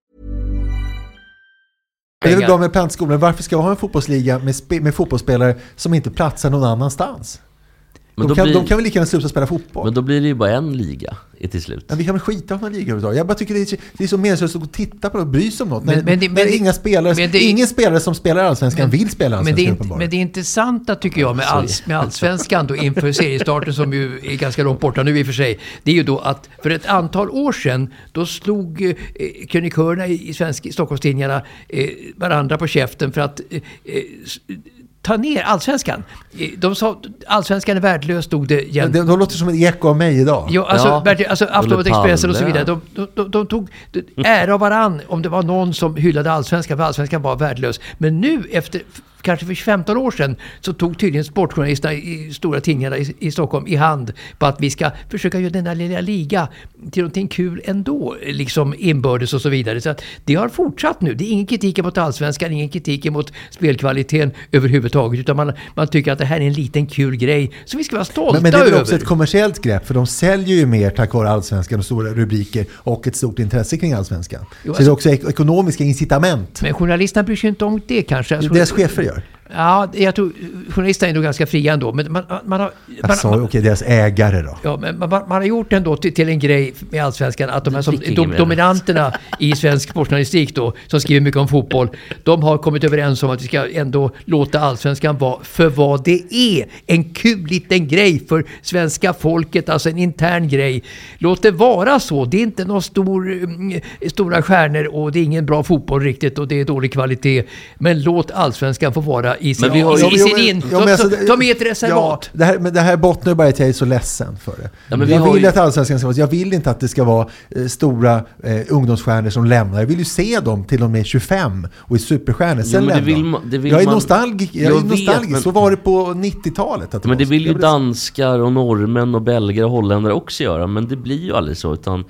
Det är väl bra med plantskolan. Varför ska jag ha en fotbollsliga med, med fotbollsspelare som inte platsar någon annanstans? Men De då, kan, blir, de kan väl lika gärna sluta spela fotboll? men då blir det ju bara en liga till slut. Men vi kan väl skita om någon liga överhuvudtaget. Jag bara tycker det är, det är så meningslöst att gå och titta på det och bry sig om något. Men- när, men det- när men det- inga spelare, men det- ingen spelare som spelar Allsvenskan vill spela Men det, Allsvenskan är inte, uppenbarligen. men det intressanta tycker jag med, alls, med allsvenskan då inför seriestarten som ju är ganska långt borta nu i och för sig. Det är ju då att för ett antal år sedan då slog eh, krönikörerna i, i, svensk, i Stockholmstidningarna eh, varandra på käften för att eh, eh, ta ner allsvenskan. De sa allsvenskan är värdelös stod det jämt. Det, de låter som ett eko av mig idag. Ja, alltså, Ja. Bertil, alltså Aftonbladet Expressen och så vidare. De, de, de, de tog ära av varann om det var någon som hyllade allsvenskan, för allsvenskan var värdelös. Men nu, efter kanske för 15 år sedan, så tog tydligen sportjournalisterna i stora tidningarna i, i Stockholm i hand på att vi ska försöka göra denna lilla liga till någonting kul ändå, liksom inbördes och så vidare. Så att det har fortsatt nu. Det är ingen kritik mot allsvenskan, ingen kritik mot spelkvaliteten överhuvudtaget, utan man, man tycker att det här är en liten kul grej som vi ska vara stolta Men, men det är väl över. också ett kommersiellt grepp, för de säljer ju mer tack vare Allsvenskan och stora rubriker och ett stort intresse kring Allsvenskan. Jo, så det är också ek- ekonomiska incitament. Men journalisterna bryr sig inte om det kanske. Deras chefer gör. Ja, jag tror journalisterna är nog ganska fria ändå. Men man, man har... Jag Man, sa ju, okej, deras ägare då. Ja, men man, man har gjort ändå till, till en grej med Allsvenskan att de här som, dom, dominanterna i svensk sportjournalistik då, som skriver mycket om fotboll, de har kommit överens om att vi ska ändå låta Allsvenskan vara för vad det är. En kul liten grej för svenska folket, alltså en intern grej. Låt det vara så. Det är inte några stor, mm, stora stjärnor och det är ingen bra fotboll riktigt och det är dålig kvalitet. Men låt Allsvenskan få vara i sin, har i, sin alltså, de är ett reservat. Ja, det här, men det här bottnar bara i att jag är så ledsen för det. Ja, men vi jag vill ju- att Allsvenskan ska vara Jag vill inte att det ska vara eh, stora eh, ungdomsstjärnor som lämnar. Jag vill ju se dem till de är 25 och är superstjärnor. Sen det lämnar man- det vill jag är man- nostalgisk. Jag, Jag är vet, nostalgisk. men- Så var det på 90-talet. Att det Men det vill ju danskar och norrmän och belgare och holländare också göra. Men det blir ju aldrig så. Utan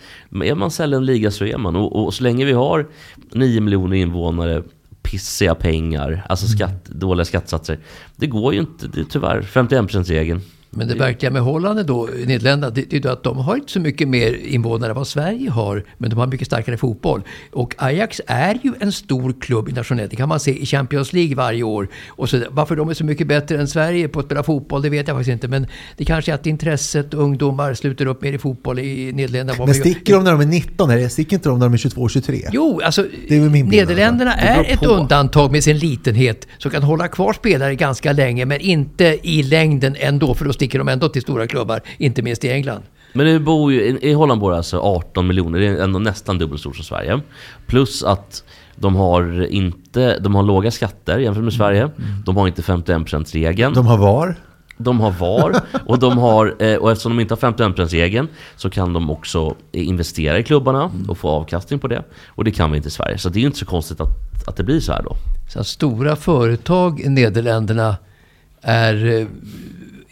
är man sällan liga så är man. Och, och så länge vi har 9 miljoner invånare, pissiga pengar, alltså Mm. skatt, dåliga skattesatser. Det går ju inte, det är tyvärr. 51%-regeln. Men det verkliga med Holland då, Nederländerna, det, det är ju att de har inte så mycket mer invånare än vad Sverige har. Men de har mycket starkare fotboll. Och Ajax är ju en stor klubb internationellt. Det kan man se i Champions League varje år. Och så, varför de är så mycket bättre än Sverige på att spela fotboll, det vet jag faktiskt inte. Men det kanske är att intresset, ungdomar sluter upp mer i fotboll i Nederländerna. Men sticker de när de är 19? Eller sticker inte de när de är 22 och 23? Jo, alltså Det är väl min bild Nederländerna är ett på. undantag med sin litenhet som kan hålla kvar spelare ganska länge men inte i längden ändå för då sticker de ändå till stora klubbar, inte minst i England. Men det bor ju, i Holland bor alltså 18 miljoner, det är ändå nästan dubbelt stort som Sverige. Plus att de har inte, de har låga skatter jämfört med Sverige. De har inte 51%-regeln. De har VAR. De har VAR och, de har, eh, och eftersom de inte har 51%-regeln så kan de också investera i klubbarna och få avkastning på det. Och det kan vi inte i Sverige. Så det är ju inte så konstigt att, att det blir så här då. Så att stora företag i Nederländerna är, eh,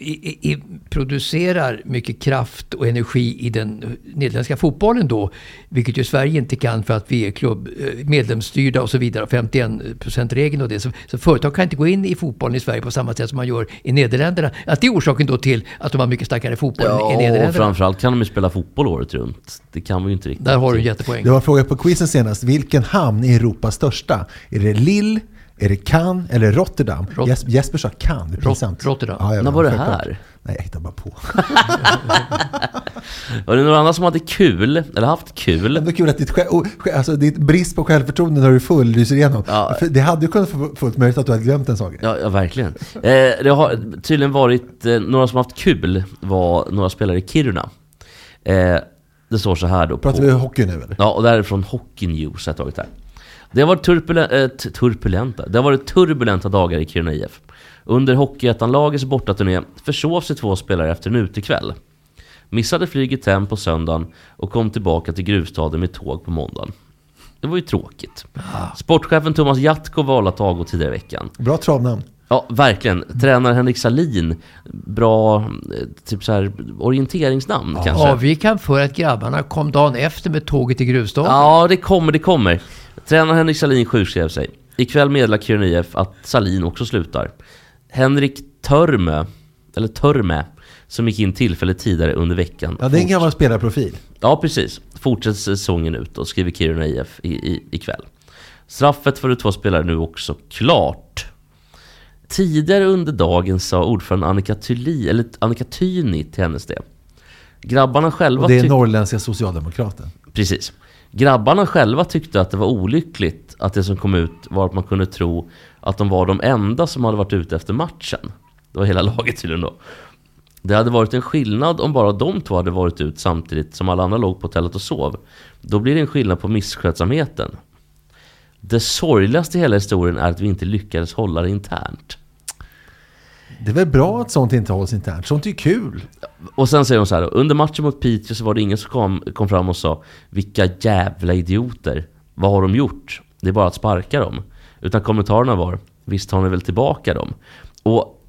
i, i, producerar mycket kraft och energi i den nederländska fotbollen då. Vilket ju Sverige inte kan för att vi är klubb, eh, medlemsstyrda och så vidare. 51%-regeln och det. Så, så företag kan inte gå in i fotbollen i Sverige på samma sätt som man gör i Nederländerna. Att det är orsaken då till att de har mycket starkare fotboll än i Ja, och Nederländerna. framförallt kan de ju spela fotboll året runt. Det kan vi ju inte riktigt. Där har du en jättepoäng. Det var en fråga på quizen senast. Vilken hamn är Europas största? Är det Lille, är det Cannes eller Rotterdam? Rot- Jes- Jesper sa Cannes, det är Rot-. Rotterdam. Ja, När var det här? Nej, jag hittar bara på. <laughs> Var det några andra som hade kul, eller haft kul? Ändå kul att ditt, alltså, ditt brist på självförtroende när du är full lyser igenom. Ja. Det hade ju kunnat få fullt möjligt att du hade glömt en sak. Ja, ja verkligen. Eh, det har tydligen varit, eh, några som haft kul var några spelare i Kiruna. Eh, det står så här då. Pratar på, vi hockey nu eller? Ja, och det här är från Hockey News jag tagit här. Det har varit turbulenta, eh, t- turbulenta. Det har varit turbulenta dagar i Kiruna IF. Under Hockeyettan-lagets bortaturné försov sig två spelare efter en utekväll. Missade flyget hem på söndagen och kom tillbaka till gruvstaden med tåg på måndagen. Det var ju tråkigt. Sportchefen Thomas Jatko valde att avgå tidigare i veckan. Bra travnamn. Ja, verkligen. Tränare Henrik Salin. Bra, eh, typ så här orienteringsnamn kanske. Avgick han för att grabbarna kom dagen efter med tåget till gruvstaden? Ja, det kommer, det kommer. Tränare Henrik Salin sjukskrev sig. Ikväll meddelar Kiruna IF att Salin också slutar. Henrik Törmö, eller Törme, som gick in tillfället tidigare under veckan. Ja, det är en gammal spelarprofil. Ja, precis. Fortsätter säsongen ut och skriver Kiruna IF i, i, ikväll. Straffet för de två spelare nu också klart. Tidigare under dagen sa ordförande Annika, Thyli, eller Annika Tyni till hennes det. Grabbarna själva Och det är norrländska socialdemokraten. Precis. Grabbarna själva tyckte att det var olyckligt att det som kom ut var att man kunde tro att de var de enda som hade varit ute efter matchen. Det var hela <laughs> laget tydligen då. Det hade varit en skillnad om bara de två hade varit ut samtidigt som alla andra låg på hotellet och sov. Då blir det en skillnad på misskötsamheten. Det sorgligaste i hela historien är att vi inte lyckades hålla det internt. Det är väl bra att sånt inte hålls internt. Sånt är ju kul. Och sen säger hon så här då, under matchen mot Piteå så var det ingen som kom, kom fram och sa Vilka jävla idioter, vad har de gjort? Det är bara att sparka dem. Utan kommentarerna var Visst har ni väl tillbaka dem? Och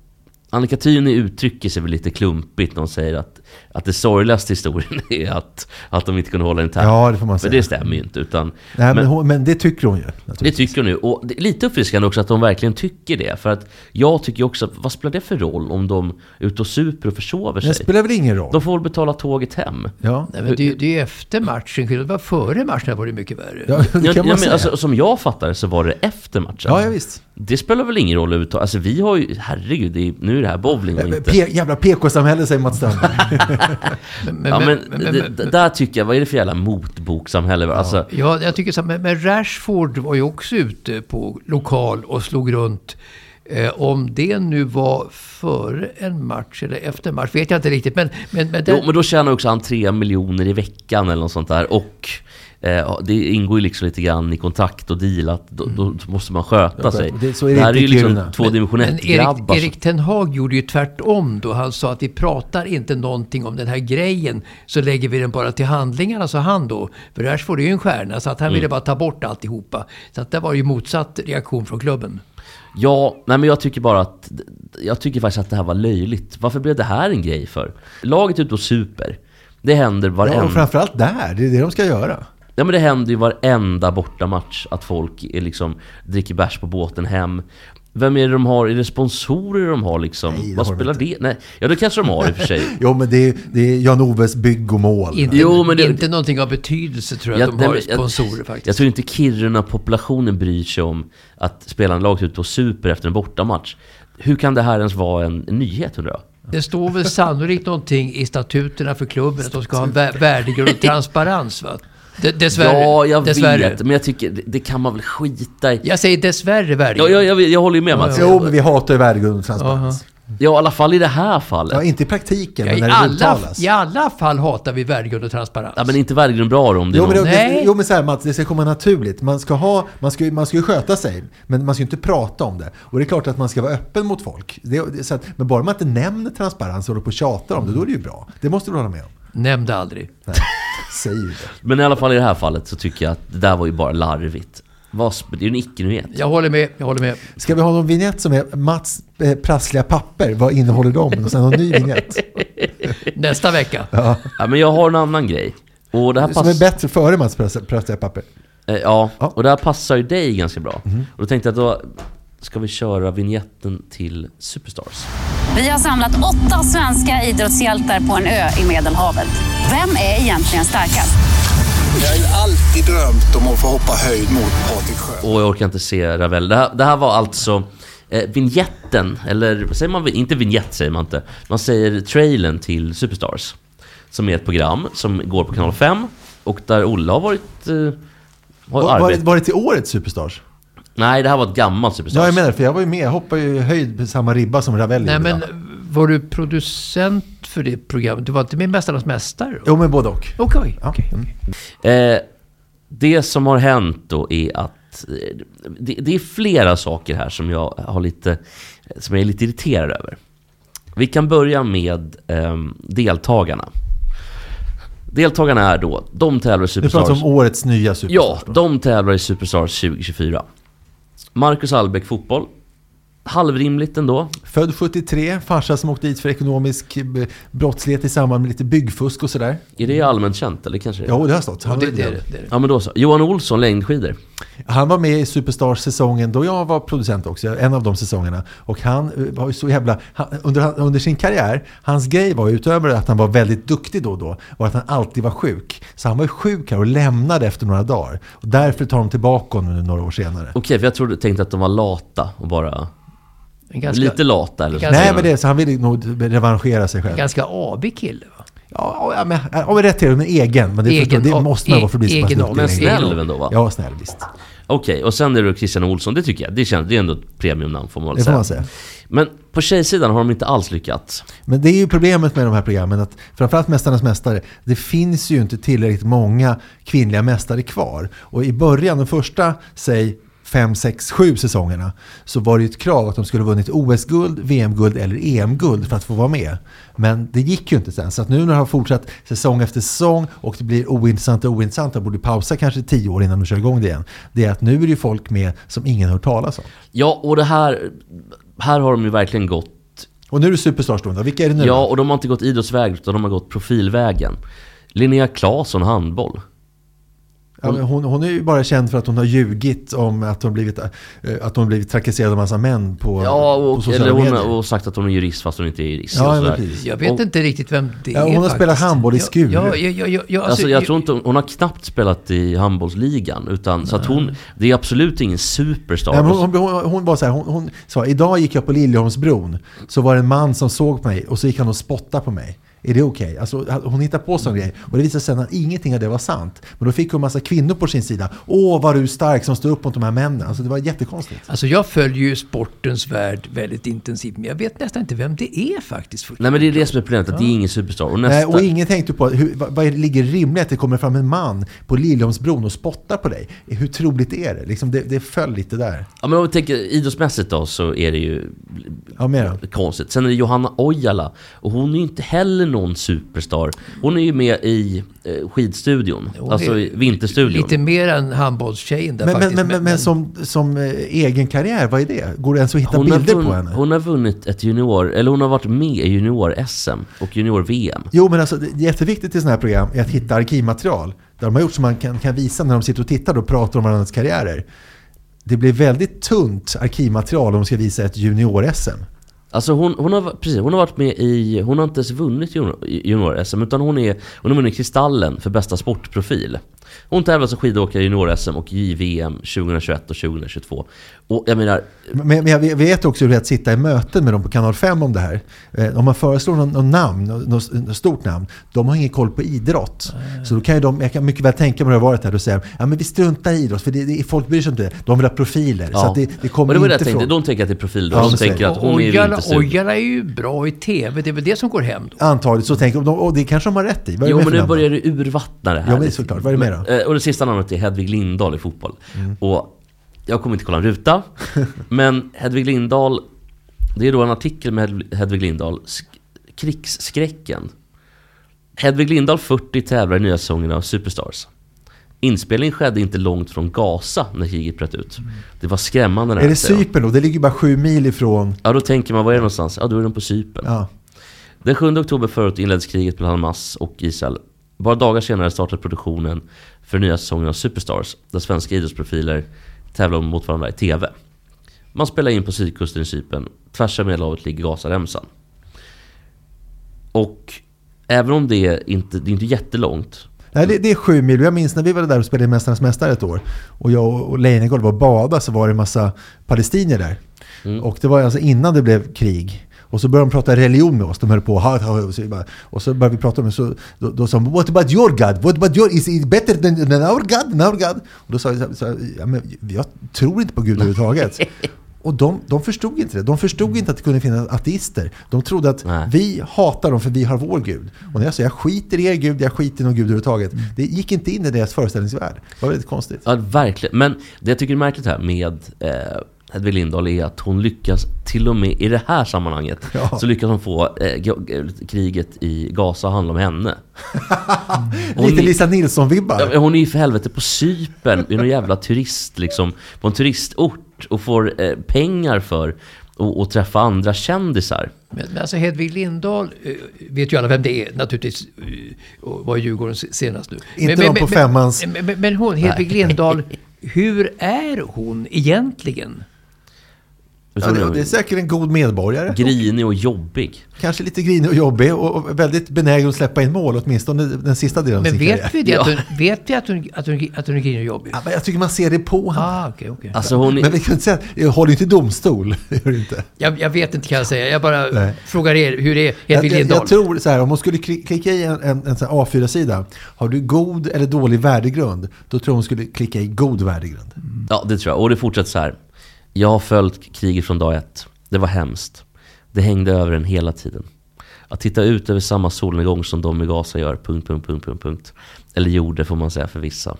Annika Tyni uttrycker sig väl lite klumpigt när hon säger att, att det sorgligaste i historien <laughs> är att, att de inte kunde hålla internt. Ja, det får man säga. det stämmer ju inte. Utan, Nej, men, men- hon, men det tycker hon ju. det tycker hon nu. Och det är lite uppfriskande också att de verkligen tycker det. För att jag tycker också, vad spelar det för roll om de är ute och super och försover Det sig? spelar väl ingen roll? De får väl betala tåget hem. Ja, Nej, men det, det är ju efter matchen. Det var före matchen var det mycket värre. ja <laughs> det kan Ja, man ja, men säga. alltså, som jag fattar det så var det efter matchen. ja, ja, visst. Det spelar väl ingen roll överhuvudtaget. Alltså vi har ju, herregud, det är, nu är det här bowling och inte... P- jävla PK-samhälle säger Mats Strandberg. <laughs> Men, Ja men, men- men- det, där tycker jag, vad är det för jävla motboksamhälle? Alltså, Ja, jag tycker så. Men, men Rashford var ju också ute på lokal och slog runt. Eh, om det nu var före en match eller efter match vet jag inte riktigt. Men, men, men, jo, den, men då tjänar också han tre miljoner i veckan eller något sånt där. Och eh, det ingår ju liksom lite grann i kontrakt och deal att då, då måste man sköta Ja, sig. det- så är det här inte är ju liksom Kiruna. två men dimension Erik, 1-grabbar. Erik Ten Hag gjorde ju tvärtom då. Han sa att vi pratar inte någonting om den här grejen. Så lägger vi den bara till handlingarna, sa han då. För Rashford är ju en stjärna, så att han Mm. ville bara ta bort alltihopa. Så att det var ju motsatt reaktion från klubben. Ja, nej men jag tycker bara att... Jag tycker faktiskt att det här var löjligt. Varför blev det här en grej för? Laget är ute och super. Det händer Ja, varenda... och framförallt där. Det är det de ska göra. Ja men det händer ju varenda bortamatch att folk är liksom dricker bärs på båten hem. Vem är det de har? Är det sponsorer de har liksom? Nej, Vad har de spelar det? Nej, ja det kanske de har i och för sig. <laughs> Jo, men det är, det är Jan-Oves bygg och mål. Inte, Jo, men det- inte någonting av betydelse tror jag Jag- att de nej, har jag- sponsorer faktiskt. Jag tror inte Kiruna-populationen bryr sig om att spelarna laget ut på super efter en bortamatch. Hur kan det här ens vara en, en nyhet undrar jag? Det står väl sannolikt någonting i statuterna för klubben att de ska ha en vä- värdegrund och <laughs> transparens va? D- dessvärre. Ja, jag dessvärre. vet. Men jag tycker det, det kan man väl skita i. Jag säger dessvärre Ja, värdegrund. jag, jag, jag håller ju med Mats. Jo, men vi hatar ju värdegrund och transparens. Ja, i alla fall i det här fallet. Ja, inte i praktiken, Ja, men i, när det alla, uttalas. I alla fall hatar vi värdegrund och transparens. Ja, men inte värdegrund bra då om det är Jo men, det, Nej. jo men så här Mats, det ska komma naturligt. Man ska, ha, man, ska, man ska ju sköta sig, men man ska ju inte prata om det. Och det är klart att man ska vara öppen mot folk. Det, det, så att, men bara man inte nämner transparens och håller på och tjatar om det, då är det ju bra. Det måste du hålla med om. Nämn det aldrig. Nej, säg det. Men i alla fall i det här fallet så tycker jag att det där var ju bara larvigt. Vad Det är ju en icke-nyhet. Jag håller med, jag håller med. Ska vi ha någon vignett som är Mats eh, prassliga papper? Vad innehåller de? Och sen någon ny vignett. <laughs> Nästa vecka. Ja, men jag har en annan grej. Och det här Som är pass... bättre före Mats prass- prassliga papper. Eh, Ja, och det här passar ju dig ganska bra. Mhm. Och då tänkte jag att då ska vi köra vignetten till Superstars. Vi har samlat åtta svenska idrottshjältar på en ö i Medelhavet. Vem är egentligen starkast? Jag har ju alltid drömt om att få hoppa höjd mot Patrik Sjö. Och jag orkar inte se Ravel. Det här, det här var alltså eh, vignetten, eller vad säger man? Inte vignett säger man inte. Man säger trailern till Superstars. Som är ett program som går på kanal 5. Och där Olle har varit... Eh, har Var, var, arbetat. det- var det till årets Superstars? Nej, det här var ett gammalt Superstars. Ja, jag menar för jag var ju med. Jag hoppade ju i höjd på samma ribba som Ravelli Nej men va? var du producent för det programmet? Du var inte med Mästarnas Mästare? Jo, men både och. Okej, Ja. okej. Mm. Eh, det som har hänt då är att eh, det, det är flera saker här som jag har lite som jag är lite irriterad över. Vi kan börja med eh, deltagarna. Deltagarna är då, de tävlar i Du Superstars. pratar om årets nya Ja, Superstars. då. de tävlar i Superstars 2024. Marcus Albeck fotboll. Halvrimligt ändå. Född 73, farsa som åkte dit för ekonomisk eh, brottslighet i samband med lite byggfusk och sådär. Är det allmänt känt eller kanske? Jo, det har stått. Han, Det, var det, det, det det. Ja men då så. Johan Olsson, längdskidor. han var med i Superstars-säsongen då jag var producent också, en av de säsongerna. Och han eh, var ju så jävla... Han, under, under sin karriär, hans grej var ju utöver att han var väldigt duktig då och då, var att han alltid var sjuk. Så han var ju sjuk här och lämnade efter några dagar. Och därför tar de tillbaka honom nu några år senare. Okej, för jag trodde, tänkte att de var lata och bara... Ganska, lite eller så. ganska- Nej, men det, så han ville nog revanschera sig själv. ganska avig kille va? Ja, ja, men, ja, men rätt till det, men egen. Men det, Egen, förstår, det ja, måste man e- vara för att bli så pass egen, duktig. men snäll ändå, va? Ja, snäll visst. Okej, och sen är det Christian Olsson, det tycker jag. Det, känns, det är ändå ett premiumnamn får man väl Det får säga. man säga. Men på tjejsidan har de inte alls lyckats. Men det är ju problemet med de här programmen att framförallt Mästarnas Mästare, det finns ju inte tillräckligt många kvinnliga mästare kvar. Och i början, de första, säg 5, 6, 7 säsongerna så var det ju ett krav att de skulle ha vunnit OS-guld, VM-guld eller EM-guld för att få vara med. Men det gick ju inte sen. Så att nu när det har fortsatt säsong efter säsong och det blir ointressant och ointressant, och borde pausa kanske 10 år innan de kör igång det igen. Det är att nu är det ju folk med som ingen har hört talas om. Ja, och det här... Här har de ju verkligen gått... Och nu är det Superstars då. Vilka är det nu? Ja, och de har inte gått idrottsväg utan de har gått profilvägen. Linnea Claesson, handboll. Ja, men hon, hon är ju bara känd för att hon har ljugit om att hon blivit, eh, att hon blivit trakasserad av massa män på, Ja, på och, sociala eller hon medier. har och sagt att hon är jurist fast hon inte är jurist. Ja. Jag vet Och- inte riktigt vem det Ja, är hon har spelat handboll i Skuru. Ja, ja, ja, ja, ja, Alltså, jag tror inte hon, hon har knappt spelat i handbollsligan. Utan, så att hon, det är absolut ingen superstar. Nej, hon, hon, hon, hon var så här, hon, hon sa idag gick jag på Liljeholmsbron så var det en man som såg på mig och så gick han och spottade på mig. Är det okej? Alltså, hon hittade på sån grej. Och det visade sig sen att ingenting av det var sant. Men då fick hon massa kvinnor på sin sida. Åh, vad du är stark som står upp mot de här männen. Alltså det var jättekonstigt. Alltså jag följer ju sportens värld väldigt intensivt, men jag vet nästan inte vem det är faktiskt. Nej men det är det som är problemet, att det är ingen superstar. Och nästa... Nej, och ingen tänkte på hur, vad, vad ligger rimligt att det kommer fram en man på Liljeholmsbron och spottar på dig. Hur troligt är det? Liksom det, det föll lite där. Ja men om vi tänker idrottsmässigt då så är det ju Ja, konstigt. Sen är det Johanna Ojala och hon är ju inte heller någon superstar. Hon är ju med i eh, skidstudion, Hon alltså vinterstudion. Lite mer än handbollstjejen där Men, faktiskt. men, men, men som, som eh, egen karriär, vad är det? Går det ens att hitta hon, bilder vunn, på henne? hon har vunnit ett junior, eller hon har varit med i junior-SM och junior-VM. Jo, men alltså, det är jätteviktigt i sådana här program är att hitta arkivmaterial. Där de har gjort som man kan, kan visa när de sitter och tittar och pratar om varandras karriärer. det blir väldigt tunt arkivmaterial om de ska visa ett junior-SM. Alltså hon, hon, har, precis, hon har varit med i, hon har inte ens vunnit junior- junior-SM utan hon, är, hon har vunnit Kristallen för bästa sportprofil. Hon tävlar som skidåkare i junior-SM och JVM 2021 och 2022. Och jag menar, Men, men jag vet också hur det är att sitta i möten med dem på Kanal 5 om det här. Eh, om man föreslår någon, någon namn, något, något stort namn, de har ingen koll på idrott. Så då kan ju de, jag kan mycket väl tänka mig att det har varit här och säga ja men vi struntar i idrott för det, det, folk bryr sig inte. De vill ha profiler. Så att det, det kommer men det var inte jag från... de tänker att det är profil. Ja, de tänker är att hon är ju Ojala, inte sugen. Ojala är ju bra i TV. Det är väl det som går hem då? Antagligen så tänker de, och det kanske de har rätt i. Vad är Jo men nu börjar det urvattna det här. Ja, men såklart. Vad är det mer då? Eh, Och det sista namnet är Hedvig Lindahl i fotboll. Mm. Och jag kommer inte kolla en ruta. <laughs> men Hedvig Lindahl, det är då en artikel med Hed- Hedvig Lindahl, sk- Krigsskräcken. Hedvig Lindahl 40 tävlar i nya säsongen av Superstars. Inspelningen skedde inte långt från Gaza när kriget bröt ut. Det var skrämmande nära. Är det. Cypern då? Det ligger bara sju mil ifrån... Ja, då tänker man, var är det någonstans? Ja, då är de på Cypern. Ja. Den 7 oktober året inleddes kriget mellan Hamas och Israel. Bara dagar senare startade produktionen för nya säsongen av Superstars, där svenska idrottsprofiler tävlar mot varandra i TV. Man spelar in på sydkusten i Cypern, tvärs över Medelhavet ligger Gazaremsan. Och även om det är inte det är inte jättelångt, Nej, det, det är sju mil. Jag minns när vi var där och spelade Mästarnas Mästare ett år. Och jag och Leijnegard var och badade så var det en massa palestinier där. Mm. Och det var alltså innan det blev krig. Och så började de prata religion med oss. De höll på och så, och så började vi prata om det. Så, då, då sa de What about your God? What about your... Is it better than, than our God? Than our God? Och då sa jag så, ja, men jag tror inte på Gud överhuvudtaget. Och de, de förstod inte det. De förstod inte att det kunde finnas ateister. De trodde att Nej. vi hatar dem för vi har vår Gud. Och när jag sa jag skiter i er Gud, jag skiter i någon Gud överhuvudtaget. Det gick inte in i deras föreställningsvärld. Det var väldigt konstigt. Ja, verkligen. Men det jag tycker är märkligt här med eh, Hedvig Lindahl är att hon lyckas, till och med i det här sammanhanget, <laughs> Ja. så lyckas hon få eh, kriget i Gaza att handla om henne. <laughs> Hon Lite är- Lisa Nilsson-vibbar. Ja, men hon är ju för helvete på Cypern, i någon jävla turist liksom, på en turistort och får eh, pengar för att att träffa andra kändisar. Men, men alltså Hedvig Lindahl eh, vet ju alla vem det är naturligtvis. eh, Och var i Djurgården se- senast nu. Inte men, de på men, femmans. Men, men, men hon, Hedvig. Lindahl, <laughs> hur är hon egentligen? Ja, det, det är säkert en god medborgare. Grinig och jobbig. Kanske lite grinig och jobbig och väldigt benägen att släppa in mål, åtminstone den sista delen av Men sin vet karriär. vi, det, att Ja. hon, vet vi att hon, att hon, att hon är grinig och jobbig? Ja, men jag tycker man ser det på honom. Ah, okej, okej. Alltså hon är, Men vi kan inte säga att jag håller inte domstol. Det <laughs> gör det inte. Jag, jag vet inte kan jag säga. Jag bara Nej. frågar er, hur är Jag, Hedvig jag, jag tror så här, om man skulle kli- klicka i en, en, en sån här A4-sida. Har du god eller dålig värdegrund? Då tror jag hon skulle klicka i god värdegrund. ja, det tror jag. Och det fortsätter så här. Jag har följt kriget från dag ett. Det var hemskt. Det hängde över en hela tiden. Att titta ut över samma solnedgång som de i Gaza gör, punkt, punkt, punkt, punkt, punkt. Eller gjorde får man säga för vissa.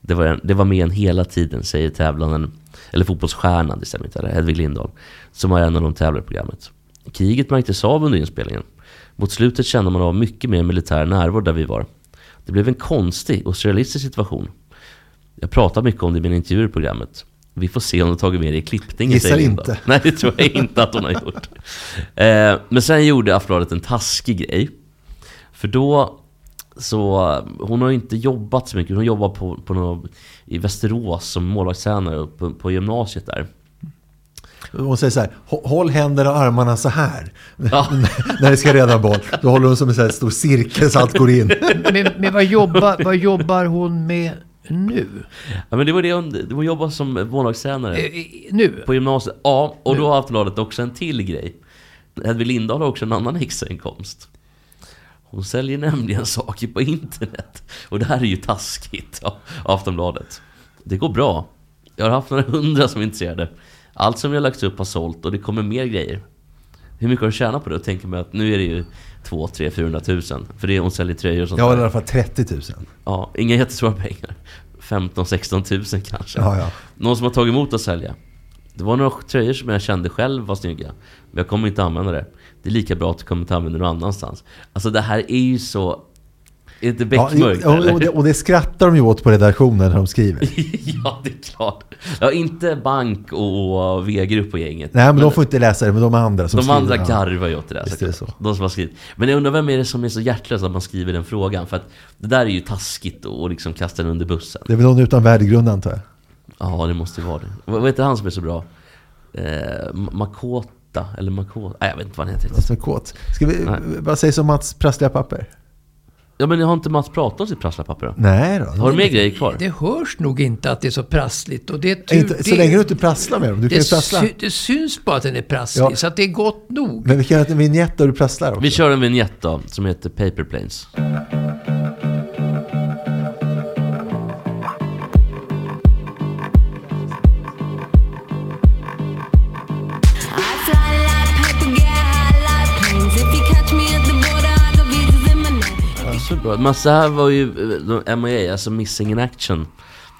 Det var, en, det var med en hela tiden, säger tävlanden, eller fotbollsstjärnan, det stämmer inte, eller Hedvig Lindahl, som var en av de tävlande i programmet. Kriget märktes av under inspelningen. Mot slutet kände man av mycket mer militär närvaro där vi var. Det blev en konstig och surrealistisk situation. Jag pratar mycket om det i mina intervjuer i programmet. Vi får se om de tagit med det i klippningen. Gissar inte. <laughs> Nej, det tror jag inte att hon har gjort. Eh, men sen gjorde Aftonbladet en taskig grej. För då så, hon har ju inte jobbat så mycket. Hon jobbar på, på någon, i Västerås som målvaktstränare på, på gymnasiet där. Hon säger så här, "Hå- håll händerna och armarna så här. <laughs> Ja. När det ska rädda boll. Då håller hon som en här stor cirkel så allt går in. Men, men vad, jobbar, vad jobbar hon med nu? Ja, men det var det hon, jobbar som målvaktstränare. Eh, nu? På gymnasiet? Ja, och då har Aftonbladet också en till grej. Hedvig Lindahl har också en annan extrainkomst. Hon säljer nämligen <laughs> saker på internet. Och det här är ju taskigt av Aftonbladet. Det går bra. Jag har haft några hundra som är intresserade. Allt som jag har lagt upp har sålt och det kommer mer grejer. Hur mycket har du tjänat på det? Och tänker mig att nu är det ju 2, 3, 400 tusen. För det är hon säljer tröjor och sånt Jag har i där. alla fall 30 000. Ja, inga jättestora pengar. 15-16 tusen kanske. Ja, ja. Någon som har tagit emot att sälja. Det var några tröjor som jag kände själv var snygga. Men jag kommer inte använda det. Det är lika bra att du kommer inte använda det någon annanstans. Alltså det här är ju så... Är Ja, beckmörkt och, och, eller? det, och det skrattar de ju åt på redaktionen när de skriver. <laughs> ja, det är klart. Ja, inte bank och, och V-grupp och gänget. Nej, men de får inte läsa det, men de andra som de skriver. andra ja. garvar ju åt det där. Visst är det såklart. De som har skrivit. Men jag undrar vem är det som är så hjärtlös att man skriver den frågan? För att det där är ju taskigt och liksom kasta den under bussen. Det är väl någon utan värdegrund antar jag. Ja, det måste ju vara det. Vad heter han som är så bra? Eh, Makota, eller Makota? Nej, jag vet inte vad han heter. Kåt. Ska vi, Nej. vad sägs om Mats prassliga papper? Ja, men har inte Mats pratat om sitt prassliga papper då? Nej då. Har du mer grejer kvar? Det hörs nog inte att det är så prassligt. Och det är tur, Inte, så det, länge du inte prasslar med dem. Du kan det, ju prassla. sy, det syns bara att den är prasslig, Ja. så att det är gott nog. Men vi kan göra en vignett där du prasslar också. Vi kör en vignett då, som heter Paper Planes. Så bra. Men så här var ju eh, MIA, alltså Missing in Action.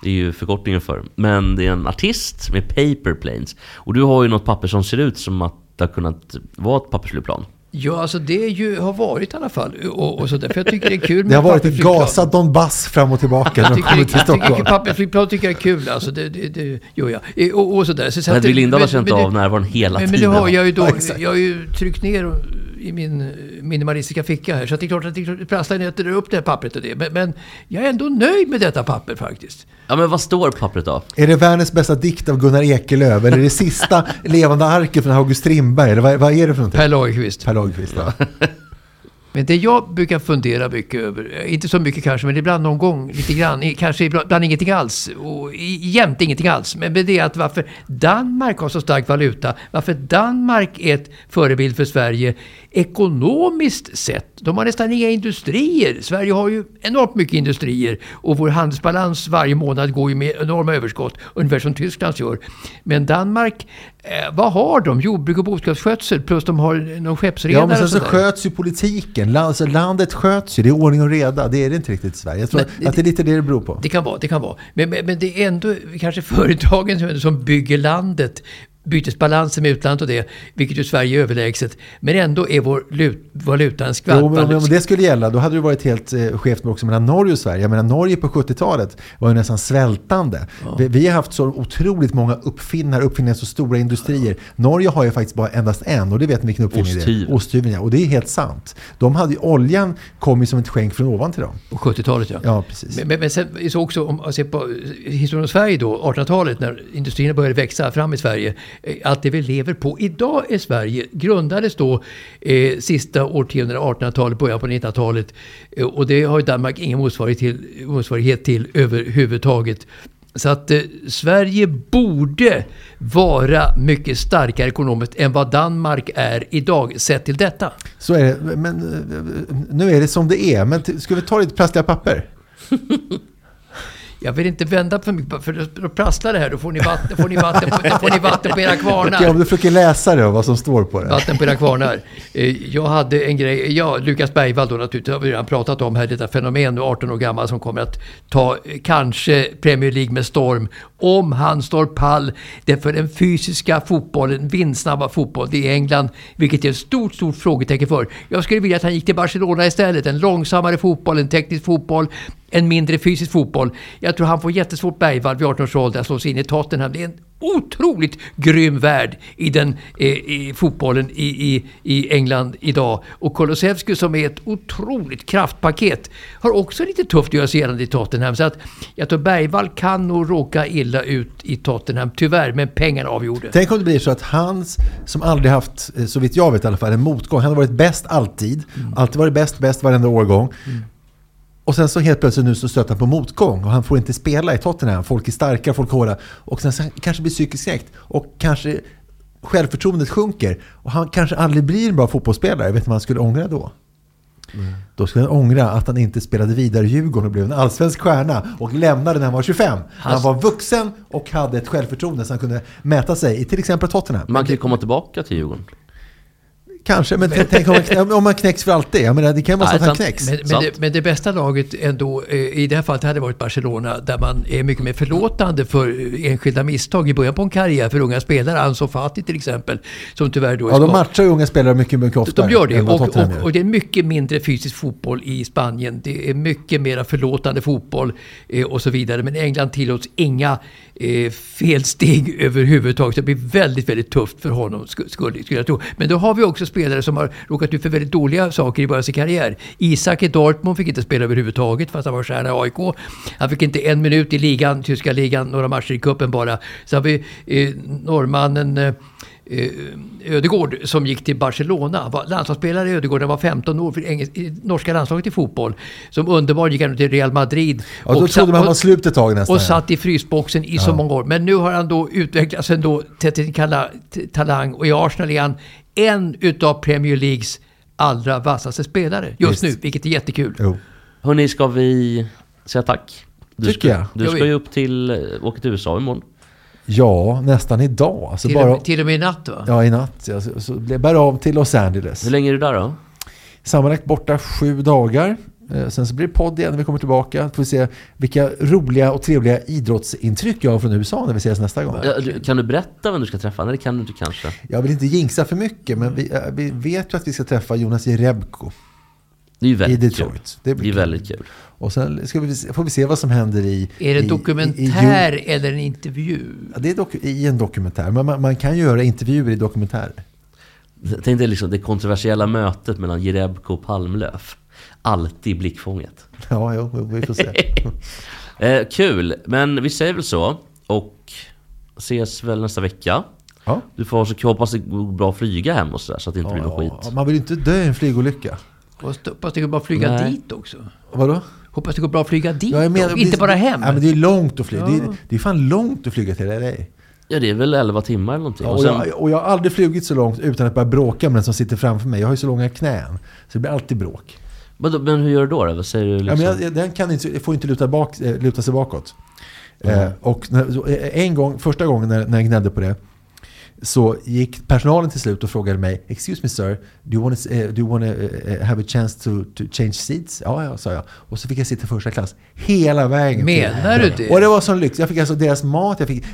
Det är ju förkortningen för. Men det är en artist med Paper Planes. Och du har ju något papper som ser ut som att det har kunnat vara ett pappersflygplan. Ja, alltså det ju, har varit i alla fall. Och, och så därför jag tycker det är kul med Det har varit ett gasat Donbass fram och tillbaka när Jag de tycker, kommer jag till tycker Stockholm. pappersflygplan tycker jag är kul. Alltså det, det, det gör jag. Och, och sådär. Så, så det- Lindahl har men- känt men av närvaron hela men, men tiden. det har jag ju då. Ja, jag har ju tryckt ner i min minimalistiska ficka här. Så att det är klart att det prasslar när jag äter upp det här pappret och det. Men, men jag är ändå nöjd med detta papper faktiskt. Ja men vad står pappret då? Är det världens bästa dikt av Gunnar Ekelöf? Eller är det sista <laughs> levande arket från August Strindberg? Eller vad, vad är det för någonting? Per Lagerkvist. Per Lagerkvist, ja. <laughs> Men det jag brukar fundera mycket över, eh, inte så mycket kanske, men ibland någon gång lite grann, i- kanske ibland ibland ingenting alls, och jämt ingenting alls. Men det är att varför Danmark har så stark valuta, varför Danmark är ett förebild för Sverige ekonomiskt sett. De har nästan inga industrier. Sverige har ju enormt mycket industrier och vår handelsbalans varje månad går ju med enorma överskott, ungefär som Tysklands gör. Men Danmark, eh, vad har de? Jordbruk och boskapsskötsel plus de har någon skeppsredare Ja, men sen så sköts ju politiken. Alltså, landet sköts ju. Det är ordning och reda. Det är det inte riktigt i Sverige. Jag tror Men- att det är lite det det beror på. Det kan vara, det kan vara. Men, men, men det är ändå kanske företagen som, som bygger landet. Bytesbalansen med utlandet och det, vilket ju Sverige är överlägset. Men ändå är vår lut, valuta en skvatt. Jo, men om om det skulle gälla, då hade det varit helt eh, skevt också mellan Norge och Sverige. Jag menar, Norge på 70-talet var ju nästan svältande. Vi, vi har haft så otroligt många uppfinnare, uppfinningar, så stora industrier. Norge har ju faktiskt bara endast en, och det vet ni vilken uppfinning det är. Osthyveln. Osthyveln. ja. Och det är helt sant. De hade ju, oljan kom ju som ett skänk från ovan till dem. På 70-talet ja. Ja, precis. Men, men, men sen så också om man ser på historien om Sverige då, 1800-talet när industrierna började växa fram i Sverige. Eh, Allt det vi lever på. Idag är Sverige, grundades då eh, sista årtiondena, 1800-talet, början på 1900-talet. Eh, och det har ju Danmark ingen motsvarighet till, motsvarighet till överhuvudtaget. Så att eh, Sverige borde vara mycket starkare ekonomiskt än vad Danmark är idag, sett till detta. Så är det. Men eh, nu är det som det är. Men ska vi ta lite plastiga papper? <laughs> Jag vill inte vända för mycket, för då- prasslar det här. Då får ni vatten, får ni vatten, på, får ni vatten på era kvarnar. Okej, om du försöker läsa det vad som står på det. Vatten på era kvarnar. Eh, Jag hade en grej, ja, Lukas Bergvall då naturligtvis, har vi redan pratat om här, detta fenomen, nu 18 år gammal, som kommer att ta eh, kanske Premier League med storm. Om han står pall, det är för den fysiska fotbollen, vindsnabba fotboll, det är England, vilket är ett stort, stort frågetecken för. Jag skulle vilja att han gick till Barcelona istället, en långsammare fotboll, en teknisk fotboll, en mindre fysisk fotboll. Jag tror han får jättesvårt Bergvall vid 18 års ålder att slå sig in i Tottenham. Det är en otroligt grym värld i den eh, i fotbollen i, i, i England idag. Och Kulusevski som är ett otroligt kraftpaket har också lite tufft att göra sig gällande i Tottenham. Så att jag tror Bergvall kan nog råka illa ut i Tottenham, tyvärr, men pengarna avgjorde. Tänk om det blir så att hans, som aldrig haft, eh, så vitt jag vet i alla fall, en motgång. Han har varit bäst alltid. Alltid varit bäst, bäst varenda årgång. Och sen så helt plötsligt nu så stöter han på motgång och han får inte spela i Tottenham. Folk är starka, folk är hårda. Och sen så kanske blir psykiskt knäckt. Och kanske självförtroendet sjunker. Och han kanske aldrig blir en bra fotbollsspelare. Vet du vad han skulle ångra då? Då skulle han ångra att han inte spelade vidare i Djurgården och blev en allsvensk stjärna och lämnade när han var 25. Han var vuxen och hade ett självförtroende så han kunde mäta sig i till exempel Tottenham. Man kan ju komma tillbaka till Djurgården. Kanske, men tänk om om man knäcks för alltid. Jag menar, det kan vara så att han knäcks. Men, men, det, men det bästa laget ändå, eh, i det här fallet hade varit Barcelona, där man är mycket mer förlåtande för eh, enskilda misstag i början på en karriär för unga spelare. Ansu Fati till exempel, som tyvärr då är Ja, de matchar ju unga spelare mycket, mycket oftare. De gör det och, och, och det är mycket mindre fysisk fotboll i Spanien. Det är mycket mer förlåtande fotboll eh, och så vidare. Men England tillåts inga eh, felsteg <laughs> överhuvudtaget. Det blir väldigt, väldigt tufft för honom, sku- skulle, skulle jag tro. Men då har vi också spelare som har råkat ut för väldigt dåliga saker i början av sin karriär. Isak i Dortmund fick inte spela överhuvudtaget fast han var stjärna i AIK. Han fick inte en minut i ligan, tyska ligan, några matcher i cupen bara. Så har vi eh, norrmannen eh, Ödegård som gick till Barcelona. Var landslagsspelare i Ödegård, han var 15 år för engels, i norska landslaget i fotboll. Som underbar gick han till Real Madrid. Ja, då trodde man var slut ett tag nästan. Och satt i frysboxen i så Ja. många år. Men nu har han då utvecklats ändå till talang och i Arsenal är han en utav Premier Leagues allra vassaste spelare just Visst. nu, vilket är jättekul. Jo. Hörni, ska vi säga tack? Du Tycker ska, jag. Du ska ju upp till, eh, åka till USA imorgon. Ja, nästan idag. Alltså Till, bara, och, till och med i natt va? Ja, i natt. Ja, så, så blev bär av till Los Angeles. Hur länge är du där då? Sammanlagt borta sju dagar. Eh, Sen så blir det podd igen när vi kommer tillbaka. Får vi se vilka roliga och trevliga idrottsintryck jag har från USA när vi ses nästa gång. Kan du berätta vem du ska träffa? Det kan du inte kanske. Jag vill inte jinxa för mycket, men vi, eh, vi vet ju att vi ska träffa Jonas Jerebko Det är ju i väldigt Detroit. kul. Det Det, blir är väldigt kul. Och sen ska vi, får vi se vad som händer i... Är det i- dokumentär I, i, eller en intervju? ja, det är doku, i en dokumentär. Men man, man kan göra intervjuer i dokumentärer. Tänk dig liksom det kontroversiella mötet mellan Jerebko och Palmlöf. Alltid i blickfånget. Ja, jo, vi får se. <laughs> Eh, kul, men vi säger väl så. Och ses väl nästa vecka. Ja. Du får så hoppas det går bra att flyga hem och sådär så att det inte blir någon Ja, skit. man vill ju inte dö i en flygolycka. Hoppas det går bra att flyga Nej. dit också. Vadå? Hoppas det går bra att flyga dit med- då, inte bara hem. Ja, men det är långt att flyga. Det, är, Ja. det är fan långt att flyga till LA. Ja det är väl 11 timmar eller någonting. Ja, och och, sen, jag, och jag har aldrig flugit så långt utan att börja bråka med den som sitter framför mig. Jag har ju så långa knän. Så det blir alltid bråk. Vadå, men hur gör du då? då? Vad säger du Ja, liksom? men jag, jag- den kan inte, jag får inte luta, bak, eh, luta sig bakåt. Eh, och när, eh, en gång, första gången när, när jag gnällde på det så gick personalen till slut och frågade mig Excuse me sir, do you want to, do you want to uh, have a chance to, to change seats? Ja, ja, sa jag. Och så fick jag sitta i första klass hela vägen. Menar du det? Och det var sån lyx. Jag fick alltså deras mat, jag fick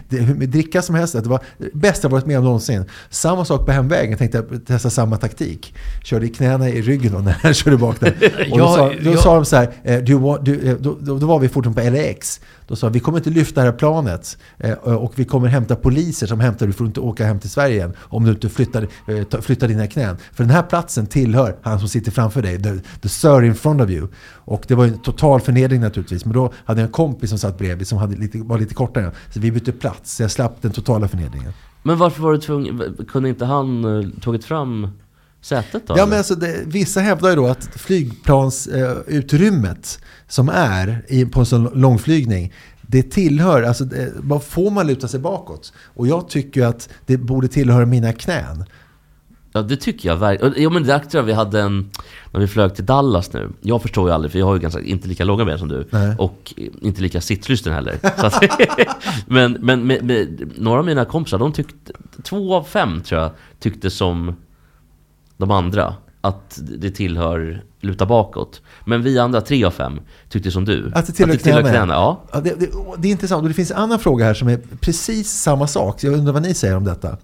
dricka som helst. Det var det bästa jag varit med om någonsin. Samma sak på hemvägen. Jag tänkte testa samma taktik. Körde i knäna i ryggen då när jag körde bak där. Och då, sa, då sa de så här, do you want, do, då, då, då var vi fortfarande på LAX. Då sa vi kommer inte lyfta det här planet. Och vi kommer hämta poliser som hämtar. Du får inte åka hem till Sverige igen. Om du inte flyttar, eh, ta- flyttar dina knän. För den här platsen tillhör han som sitter framför dig. The, the sir in front of you. Och det var en total förnedring naturligtvis. Men då hade jag en kompis som satt bredvid som hade lite, var lite kortare. Så vi bytte plats. Så jag slapp den totala förnedringen. Men varför var du tvungen? Kunde inte han eh, tagit fram sätet då? Ja, men alltså det, vissa hävdar ju då att flygplansutrymmet eh, som är i, på en sån långflygning det tillhör, alltså det, vad får man luta sig bakåt? Och jag tycker att det borde tillhöra mina knän. Ja det tycker jag verkligen. Jo men det där tror jag vi hade en, när vi flög till Dallas nu. Jag förstår ju aldrig, för jag har ju ganska, inte lika långa ben som du. Nej. Och inte lika sittlysten heller. <laughs> Att, <laughs> men men med, med, några av mina kompisar, de tyckte, två av fem tror jag, tyckte som de andra. Att det tillhör luta bakåt. Men vi andra, tre av fem, tyckte som du. Att det tillhör knäna. knäna. Ja. Ja, det, det, det är intressant. Och det finns en annan fråga här som är precis samma sak. Jag undrar vad ni säger om detta.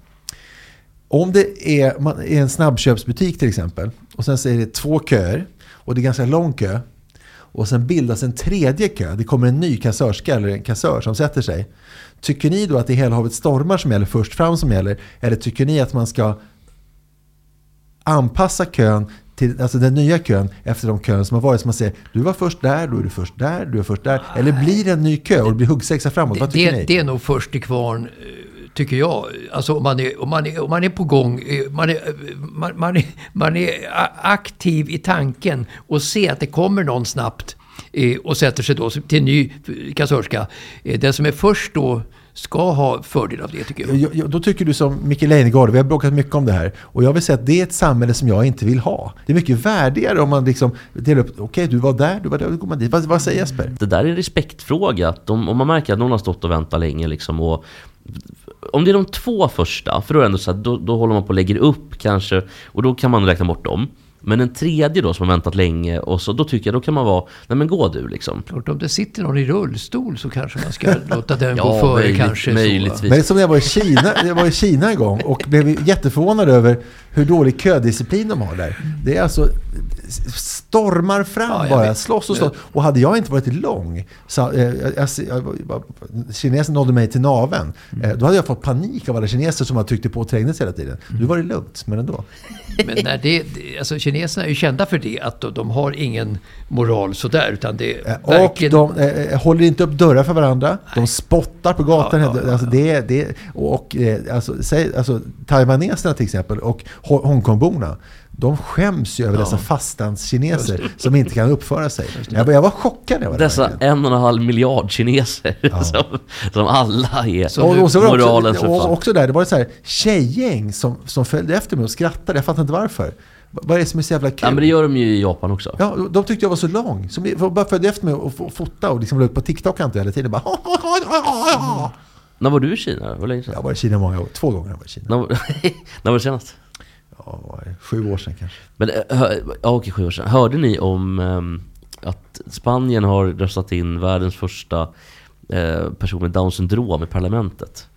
Om det är, man, är en snabbköpsbutik till exempel. Och sen så är det två köer. Och det är ganska lång kö. Och sen bildas en tredje kö. Det kommer en ny kassörska eller en kassör som sätter sig. Tycker ni då att det är hela havet stormar som gäller, först fram som gäller? Eller tycker ni att man ska anpassa kön till alltså den nya kön efter de kön som har varit. Så man säger, du var först där, då är du först där, du är först där. Eller blir det en ny kö och det blir huggsexa framåt? Vad tycker det, ni? det är nog först till kvarn, eh, tycker jag. Alltså om man är, om man är, om man är på gång, eh, man är, eh, man, man, är, man är aktiv i tanken och ser att det kommer någon snabbt och sätter sig då till en ny kassörska. Den som är först då ska ha fördel av det tycker jag. Jag, jag, då tycker du som Micke Leijnegard, vi har bråkat mycket om det här. Och jag vill säga att det är ett samhälle som jag inte vill ha. Det är mycket värdigare om man liksom delar upp, okej du var där, du var där, då går man dit. Vad, vad säger Jesper? Det där är en respektfråga. Att de, om man märker att någon har stått och väntat länge liksom och om det är de två första, för då är det ändå så att då, då håller man på och lägger upp kanske och då kan man räkna bort dem. Men en tredje då som har väntat länge och så, då tycker jag då kan man vara, nej men gå du liksom. Klart, om det sitter någon i rullstol så kanske man ska <laughs> låta den gå Ja, före möjligt- kanske. möjligtvis. Men som när jag var i Kina, jag var i Kina en gång och blev jätteförvånad över hur dålig ködisciplin de har där. Det är alltså stormar fram Ja, jag bara, vet. slåss och slåss. Och hade jag inte varit lång, så, eh, jag, jag, jag, kinesen nådde mig till naven, Mm. eh, då hade jag fått panik av alla kineser som har tryckt på och trängdes hela tiden. Nu var det lugnt, men ändå. Men när det, alltså kineserna är ju kända för det, att de, de har ingen moral sådär, utan det Eh, Och verkligen... de eh, håller inte upp dörrar för varandra. De spottar på gatan. Ja, ja, ja, Alltså det, är- det, är- och, eh, alltså, säg, alltså, taiwaneserna till exempel och Hongkongborna. De skäms ju över dessa fastlandskineser som inte kan uppföra sig. Jag, var- jag var chockad. Jag var där, Dessa verkligen. en och en halv miljard kineser <laughs> som, som alla är och, och så var moralens också, och också där, det var ett så här tjejgäng som, som följde efter mig och skrattade. Jag fattar inte varför. Vad är det som är så jävla kul? Ja men det gör de ju i Japan också. Ja, de tyckte jag var så lång. Så de bara följde efter mig och f- fota och liksom la ut på TikTok hela tiden. Bara, När var du i Kina? Var länge sedan? Jag var i Kina många år. Två gånger jag varit i Kina. När, var- <laughs> när var det senast? Ja, sju år sedan kanske. Men, eh, ja, okej, sju år sedan. Hörde ni om ehm, att Spanien har röstat in världens första eh, person med Downs syndrom i parlamentet?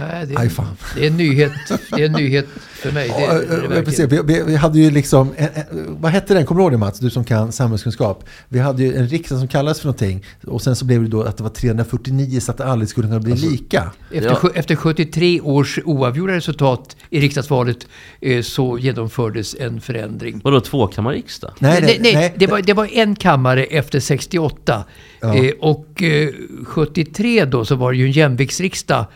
Nej, det, Aj, är, fan. det är en nyhet, det är en nyhet för mig. Det, Ja, är det eh, verkligen. precis. vi, vi, hade ju liksom, en, en, vad hette den, kommer du ihåg det Mats? Du som kan samhällskunskap. Vi hade ju en riksdag som kallades för någonting och sen så blev det då att det var 349 så att det aldrig skulle kunna bli lika. Efter, Ja. efter 73 års oavgjorda resultat i riksdagsvalet eh, så genomfördes en förändring. Vadå tvåkammarriksdag? Nej, Nej, nej, det, var, det var en kammare efter 68. Ja. Eh, och eh, 73 då så var det ju en jämviktsriksdag,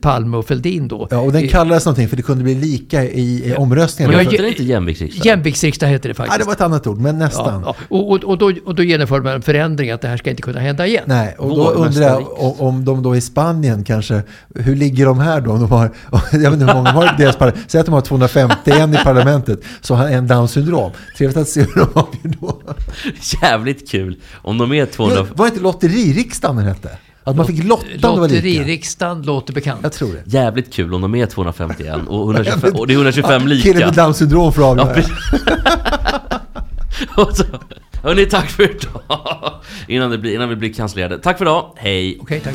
Palme och Fälldin då. Ja, och den Eh, kallades någonting för det kunde bli lika i, i omröstningen. Men Ja, hette det inte jämviktsriksdag? Jämviktsriksdag hette det faktiskt. Nej, det var ett annat ord, men nästan. Ja, ja. Och, och, och, då, och då genomförde man en förändring att det här ska inte kunna hända igen. Nej, och då undrar jag om, om de då i Spanien kanske, hur ligger de här då? Om de har, <laughs> jag vet inte hur många har deras parlament. Säg att de har 251 i parlamentet, så har en Downs syndrom. Trevligt att se hur de avgör då. <laughs> Jävligt kul! Om de är 200... Var det inte lotteririksdagen den hette? Att man fick lotta om det var lika? Lotteririksdagen låter bekant. Jag tror det. Jävligt kul om de är 251 och, 125, och det är 125 lika. Killen med Downs syndrom får Ja, avgöra. <laughs> så, Hörni, tack för idag! Innan, det blir, innan vi blir cancellerade. Tack för idag, hej! Okej, tack.